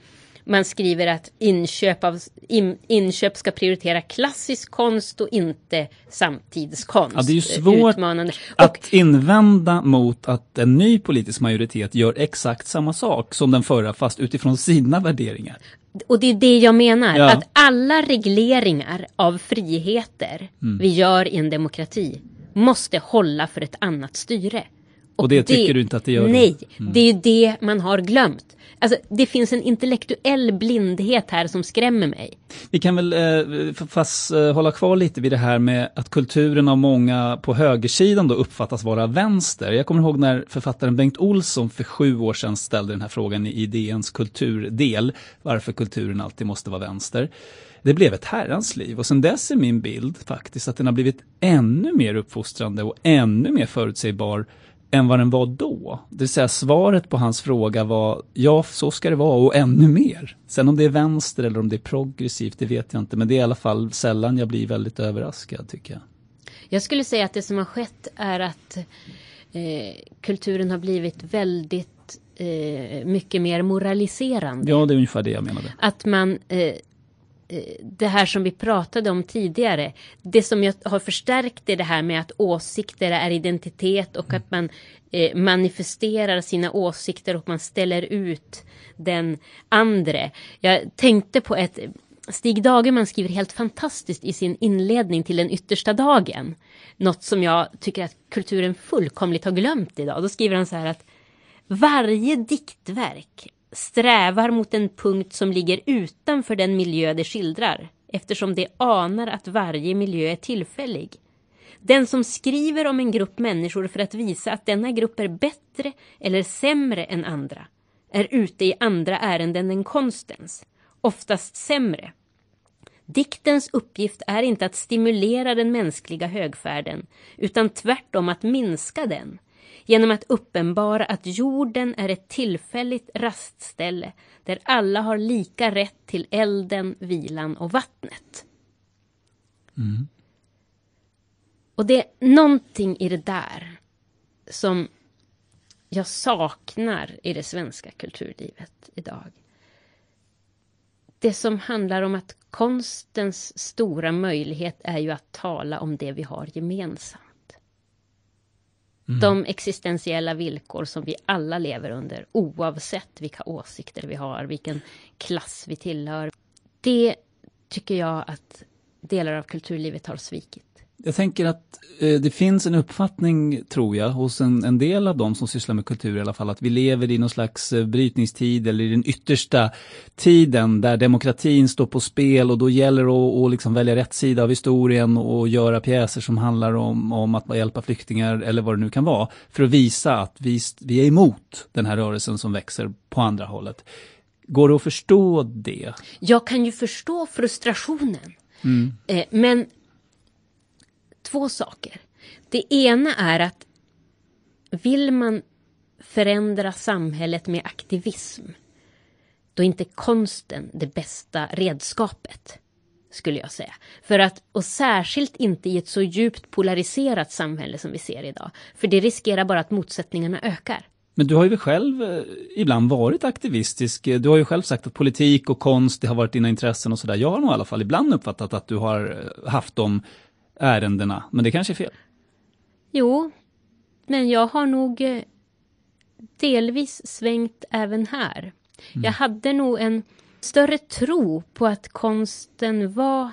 man skriver att inköp, av, in, inköp ska prioritera klassisk konst och inte samtidskonst. Ja, det är ju svårt Utmanande. att invända mot att en ny politisk majoritet gör exakt samma sak som den förra fast utifrån sina värderingar. Och det är det jag menar, Ja. att alla regleringar av friheter Mm. vi gör i en demokrati måste hålla för ett annat styre. Och det tycker du inte att det gör? Nej, Mm. det är ju det man har glömt. Alltså, det finns en intellektuell blindhet här som skrämmer mig. Vi kan väl eh, fast eh, hålla kvar lite vid det här med att kulturen av många på högersidan då uppfattas vara vänster. Jag kommer ihåg när författaren Bengt Olsson för sju år sedan ställde den här frågan i DNs kulturdel, varför kulturen alltid måste vara vänster. Det blev ett herrans liv och sen dess är min bild faktiskt att den har blivit ännu mer uppfostrande och ännu mer förutsägbar än vad den var då. Det vill säga svaret på hans fråga var ja, så ska det vara och ännu mer. Sen om det är vänster eller om det är progressivt, det vet jag inte. Men det är i alla fall sällan jag blir väldigt överraskad tycker jag. Jag skulle säga att det som har skett är att eh, kulturen har blivit väldigt eh, mycket mer moraliserande. Ja, det är ungefär det jag menade. Att man, eh, det här som vi pratade om tidigare, det som jag har förstärkt är det här med att åsikter är identitet och att man eh, manifesterar sina åsikter och man ställer ut den andre. Jag tänkte på ett Stig Dagerman skriver helt fantastiskt i sin inledning till den yttersta dagen. Något som jag tycker att kulturen fullkomligt har glömt idag. Då skriver han så här att varje diktverk strävar mot en punkt som ligger utanför den miljö det skildrar, eftersom det anar att varje miljö är tillfällig. Den som skriver om en grupp människor för att visa att denna grupp är bättre eller sämre än andra är ute i andra ärenden än konstens, oftast sämre. Diktens uppgift är inte att stimulera den mänskliga högfärden, utan tvärtom att minska den, genom att uppenbara att jorden är ett tillfälligt rastställe där alla har lika rätt till elden, vilan och vattnet. Mm. Och det är någonting i det där som jag saknar i det svenska kulturlivet idag. Det som handlar om att konstens stora möjlighet är ju att tala om det vi har gemensamt. Mm. De existentiella villkor som vi alla lever under oavsett vilka åsikter vi har, vilken klass vi tillhör. Det tycker jag att delar av kulturlivet har svikit. Jag tänker att eh, det finns en uppfattning, tror jag, hos en, en del av de som sysslar med kultur i alla fall, att vi lever i någon slags eh, brytningstid eller i den yttersta tiden där demokratin står på spel och då gäller det att, att liksom välja rätt sida av historien och göra pjäser som handlar om, om att hjälpa flyktingar eller vad det nu kan vara, för att visa att vi, vi är emot den här rörelsen som växer på andra hållet. Går det att förstå det? Jag kan ju förstå frustrationen. Mm. Eh, men två saker. Det ena är att vill man förändra samhället med aktivism, då är inte konsten det bästa redskapet, skulle jag säga. För att, och särskilt inte i ett så djupt polariserat samhälle som vi ser idag. För det riskerar bara att motsättningarna ökar. Men du har ju själv eh, ibland varit aktivistisk. Du har ju själv sagt att politik och konst, det har varit dina intressen och sådär. Jag har nog i alla fall ibland uppfattat att du har eh, haft dem ärendena, men det kanske är fel. Jo, men jag har nog eh, delvis svängt även här. Jag hade nog en större tro på att konsten var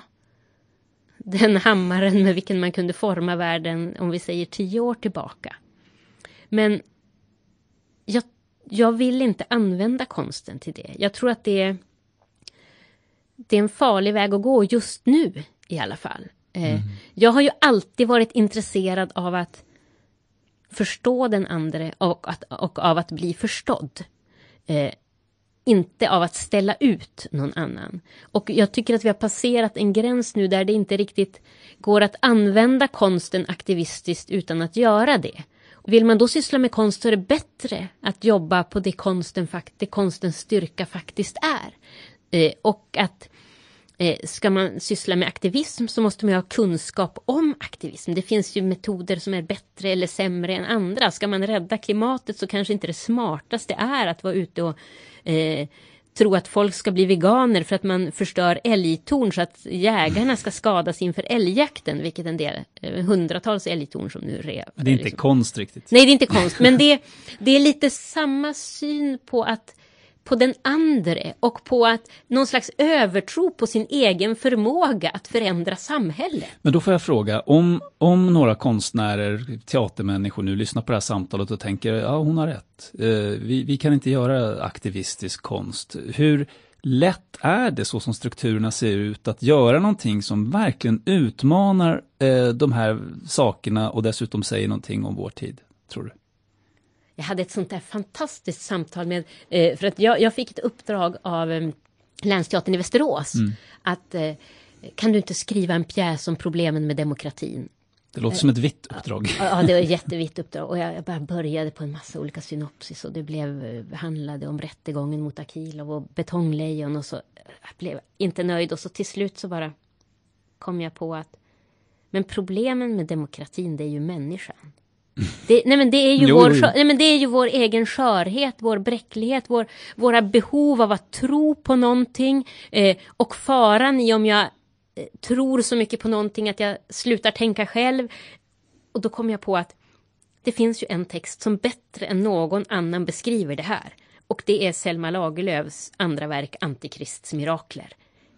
den hammaren med vilken man kunde forma världen, om vi säger tio år tillbaka. Men jag, jag vill inte använda konsten till det. Jag tror att det är, det är en farlig väg att gå just nu i alla fall. Eh, Jag har ju alltid varit intresserad av att förstå den andra och, att, och av att bli förstådd. Eh, inte av att ställa ut någon annan. Och jag tycker att vi har passerat en gräns nu där det inte riktigt går att använda konsten aktivistiskt utan att göra det. Och vill man då syssla med konst så är det bättre att jobba på det, konsten, det konstens styrka faktiskt är. Eh, och att ska man syssla med aktivism så måste man ha kunskap om aktivism. Det finns ju metoder som är bättre eller sämre än andra. Ska man rädda klimatet så kanske inte det smartaste är att vara ute och eh, tro att folk ska bli veganer för att man förstör älgtorn så att jägarna ska skadas inför älgjakten, vilket en del, eh, hundratals älgtorn som nu rev. Det är inte liksom. konst riktigt. Nej, det är inte konst, men det, det är lite samma syn på att på den andre och på att någon slags övertro på sin egen förmåga att förändra samhället. Men då får jag fråga, om, om några konstnärer, teatermänniskor nu lyssnar på det här samtalet och tänker, ja hon har rätt, eh, vi, vi kan inte göra aktivistisk konst. Hur lätt är det så som strukturerna ser ut att göra någonting som verkligen utmanar eh, de här sakerna och dessutom säger någonting om vår tid, tror du? Jag hade ett sånt där fantastiskt samtal med, eh, för att jag, jag, fick ett uppdrag av eh, Länsteatern i Västerås. Mm. Att eh, kan du inte skriva en pjäs om problemen med demokratin? Det låter som ett vitt uppdrag. Ja, det var ett jättevitt uppdrag. Och jag, bara började på en massa olika synopsis och det blev, handlade om rättegången mot Akilov och betonglejon och så. Jag blev inte nöjd och så till slut så bara kom jag på att men problemen med demokratin, det är ju människan. Det, nej men det, är ju jo, vår, nej men det är ju vår egen skörhet, vår bräcklighet, vår, våra behov av att tro på någonting eh, och faran i om jag eh, tror så mycket på någonting att jag slutar tänka själv. Och då kom jag på att det finns ju en text som bättre än någon annan beskriver det här. Och det är Selma Lagerlöfs andra verk Antikrists mirakler.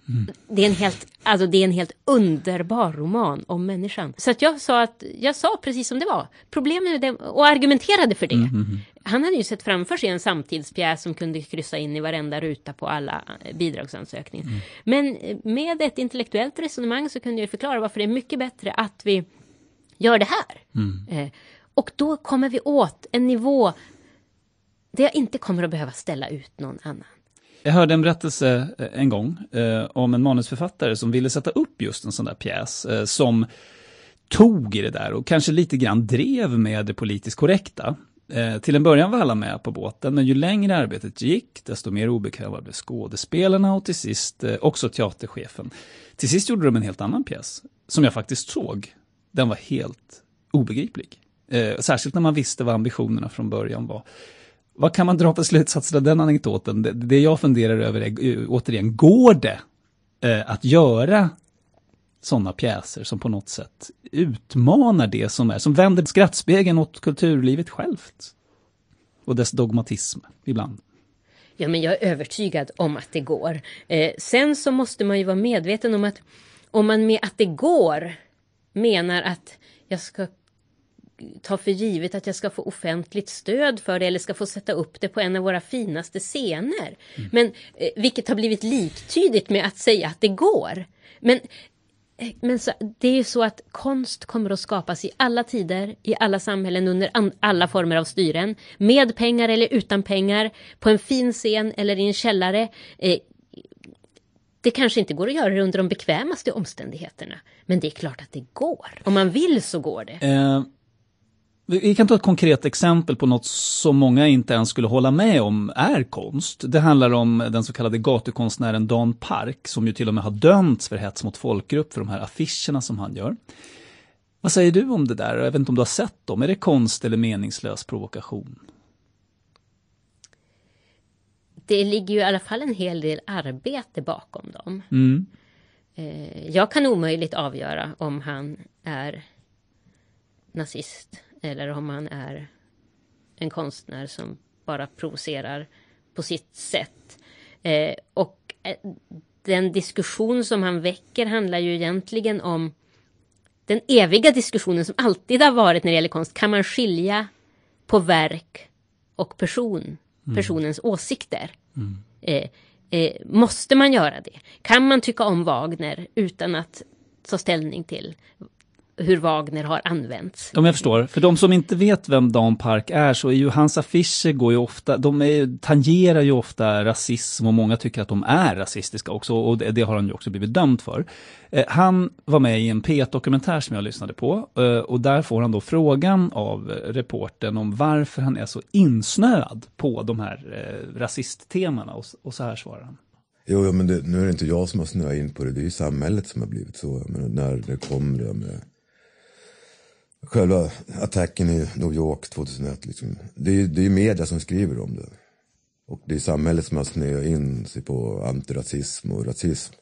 Mm. Det, är en helt, alltså det är en helt underbar roman om människan. Så att jag sa att jag sa precis som det var. Problemet med det, och argumenterade för det. Mm, mm, Han hade ju sett framför sig en samtidspjäs som kunde kryssa in i varenda ruta på alla eh, bidragsansökningar. Mm. Men eh, med ett intellektuellt resonemang så kunde jag förklara varför det är mycket bättre att vi gör det här. Mm. Eh, och då kommer vi åt en nivå där jag inte kommer att behöva ställa ut någon annan. Jag hörde en berättelse eh, en gång eh, om en manusförfattare som ville sätta upp just en sån där pjäs eh, som tog i det där och kanske lite grann drev med det politiskt korrekta. Eh, till en början var alla med på båten, men ju längre arbetet gick, desto mer obekväma blev skådespelarna och till sist eh, också teaterchefen. Till sist gjorde de en helt annan pjäs, som jag faktiskt såg. Den var helt obegriplig. Eh, särskilt när man visste vad ambitionerna från början var. Vad kan man dra för slutsatser av den anekdoten? Det, det jag funderar över är, eh, återigen, går det eh, att göra sådana pjäser som på något sätt utmanar det som är, som vänder skrattspegeln åt kulturlivet självt? Och dess dogmatism ibland. Ja, men jag är övertygad om att det går. Eh, sen så måste man ju vara medveten om att om man med att det går menar att jag ska ta för givet att jag ska få offentligt stöd för det eller ska få sätta upp det på en av våra finaste scener. Mm. Men, eh, vilket har blivit liktydigt med att säga att det går. Men, eh, men så, det är ju så att konst kommer att skapas i alla tider, i alla samhällen, under alla former av styren. Med pengar eller utan pengar, på en fin scen eller i en källare. Eh, det kanske inte går att göra det under de bekvämaste omständigheterna. Men det är klart att det går. Om man vill så går det. Eh, vi kan ta ett konkret exempel på något som många inte ens skulle hålla med om är konst. Det handlar om den så kallade gatukonstnären Dan Park som ju till och med har dömts för hets mot folkgrupp för de här affischerna som han gör. Vad säger du om det där? Jag vet inte om du har sett dem. Är det konst eller meningslös provokation? Det ligger ju i alla fall en hel del arbete bakom dem. Mm. Eh, jag kan omöjligt avgöra om han är nazist eller om han är en konstnär som bara provocerar på sitt sätt. Eh, och eh, den diskussion som han väcker handlar ju egentligen om den eviga diskussionen som alltid har varit när det gäller konst. Kan man skilja på verk och person, mm. personens mm. åsikter? Mm. Eh, eh, måste man göra det? Kan man tycka om Wagner utan att ta ställning till hur Wagner har använts. Om jag förstår, för de som inte vet vem Dan Park är så är ju hans affischer går ju ofta, de är, tangerar ju ofta rasism och många tycker att de är rasistiska också och det, det har han ju också blivit dömd för. Eh, han var med i en P1-dokumentär som jag lyssnade på eh, och där får han då frågan av reporten om varför han är så insnöad på de här eh, rasisttemana och, och så här svarar han. Jo, men det, nu är det inte jag som har snöat in på det, det är ju samhället som har blivit så. När det kommer det med själva attacken i New York 2001. Liksom. Det är ju det är media som skriver om det. Och det är samhället som har snöat in sig på antirasism och rasism.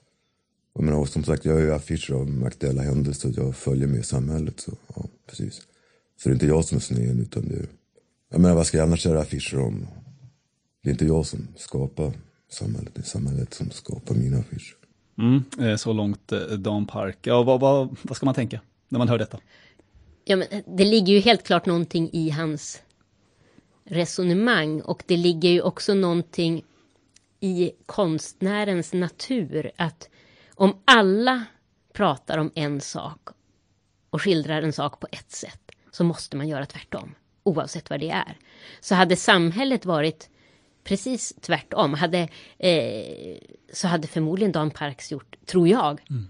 Jag menar, och som sagt, jag gör affischer av aktuella händelser och jag följer med i samhället. Så, ja, precis. så det är inte jag som är snöad utan det är... Jag menar, vad ska jag annars göra affischer om? Det är inte jag som skapar samhället, det är samhället som skapar mina affischer. Mm, eh, så långt eh, Dan Park. Ja, vad, vad, vad ska man tänka när man hör detta? Ja, men det ligger ju helt klart någonting i hans resonemang och det ligger ju också någonting i konstnärens natur att om alla pratar om en sak och skildrar en sak på ett sätt så måste man göra tvärtom oavsett vad det är. Så hade samhället varit precis tvärtom hade, eh, så hade förmodligen Dan Parks gjort, tror jag, mm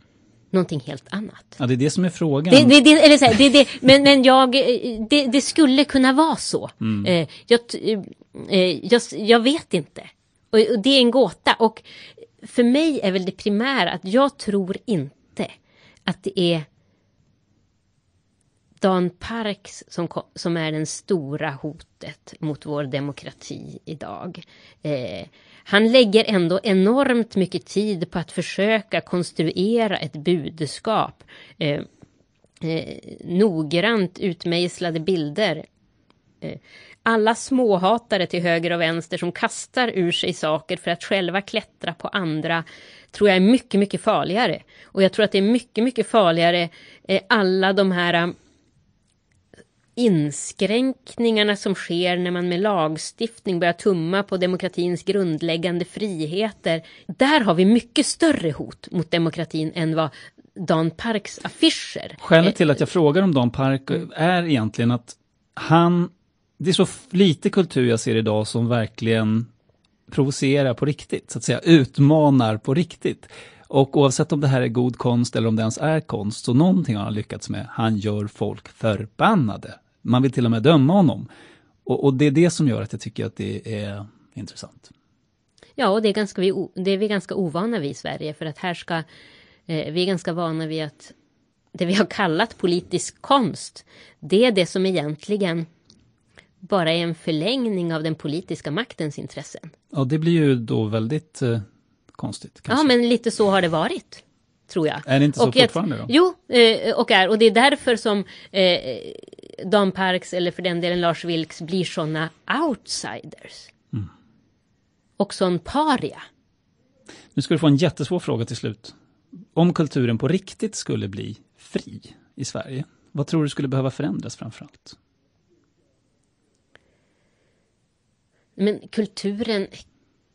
någonting helt annat. Ja, det är det som är frågan. Det, det, det eller så här, det, det, men, men jag, eh, det, det skulle kunna vara så. Mm. Eh, jag, eh, jag, jag vet inte. Och, och det är en gåta. Och för mig är väl det primära att jag tror inte att det är Dan Parks som, som är det stora hotet mot vår demokrati idag. Eh, han lägger ändå enormt mycket tid på att försöka konstruera ett budskap. Eh, eh, noggrant utmejslade bilder. Eh, alla småhatare till höger och vänster som kastar ur sig saker för att själva klättra på andra tror jag är mycket, mycket farligare. Och jag tror att det är mycket, mycket farligare eh, alla de här inskränkningarna som sker när man med lagstiftning börjar tumma på demokratins grundläggande friheter. Där har vi mycket större hot mot demokratin än vad Dan Parks affischer. Skälet till att jag frågar om Dan Park är egentligen att han, det är så lite kultur jag ser idag som verkligen provocerar på riktigt, så att säga utmanar på riktigt. Och oavsett om det här är god konst eller om det ens är konst, så någonting har han lyckats med. Han gör folk förbannade. Man vill till och med döma honom. Och, och det är det som gör att jag tycker att det är intressant. Ja, och det är, ganska, det är vi ganska ovana vid i Sverige, för att här ska... Eh, vi är ganska vana vid att det vi har kallat politisk konst, det är det som egentligen bara är en förlängning av den politiska maktens intressen. Ja, det blir ju då väldigt eh, konstigt. Kanske. Ja, men lite så har det varit. Tror jag. Är det inte så och fortfarande då? Jo, eh, och är. Och det är därför som eh, Dan Parks eller för den delen Lars Vilks blir sådana outsiders. Mm. Och sån paria. Nu ska du få en jättesvår fråga till slut. Om kulturen på riktigt skulle bli fri i Sverige, vad tror du skulle behöva förändras framförallt? Men kulturen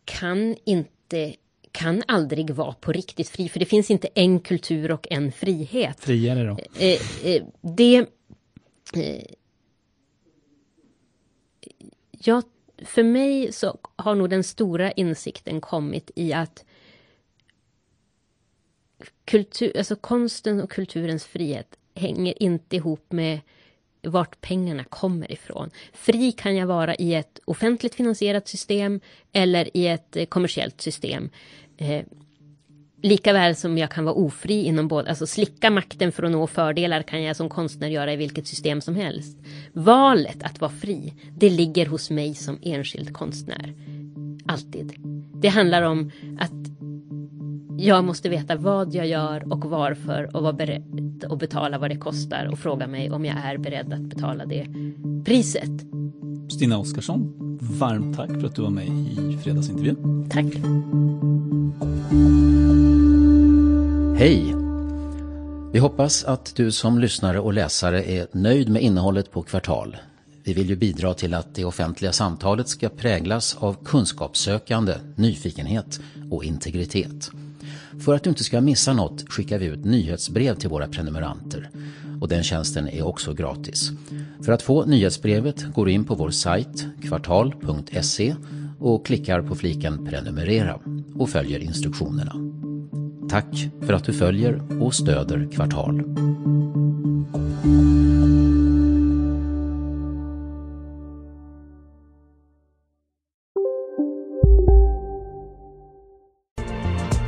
kan inte kan aldrig vara på riktigt fri, för det finns inte en kultur och en frihet. Friare då? Eh, eh, det... Eh, ja, för mig så har nog den stora insikten kommit i att kultur, alltså konsten och kulturens frihet hänger inte ihop med vart pengarna kommer ifrån. Fri kan jag vara i ett offentligt finansierat system eller i ett eh, kommersiellt system. Eh, lika väl som jag kan vara ofri inom båda, alltså slicka makten för att nå fördelar kan jag som konstnär göra i vilket system som helst. Valet att vara fri, det ligger hos mig som enskild konstnär. Alltid. Det handlar om att jag måste veta vad jag gör och varför och vara beredd att betala vad det kostar och fråga mig om jag är beredd att betala det priset. Stina Oskarsson, varmt tack för att du var med i fredagsintervjun. Tack. Hej! Vi hoppas att du som lyssnare och läsare är nöjd med innehållet på Kvartal. Vi vill ju bidra till att det offentliga samtalet ska präglas av kunskapssökande, nyfikenhet och integritet. För att du inte ska missa något skickar vi ut nyhetsbrev till våra prenumeranter. Och den tjänsten är också gratis. För att få nyhetsbrevet går du in på vår sajt kvartal.se och klickar på fliken prenumerera och följer instruktionerna. Tack för att du följer och stöder Kvartal.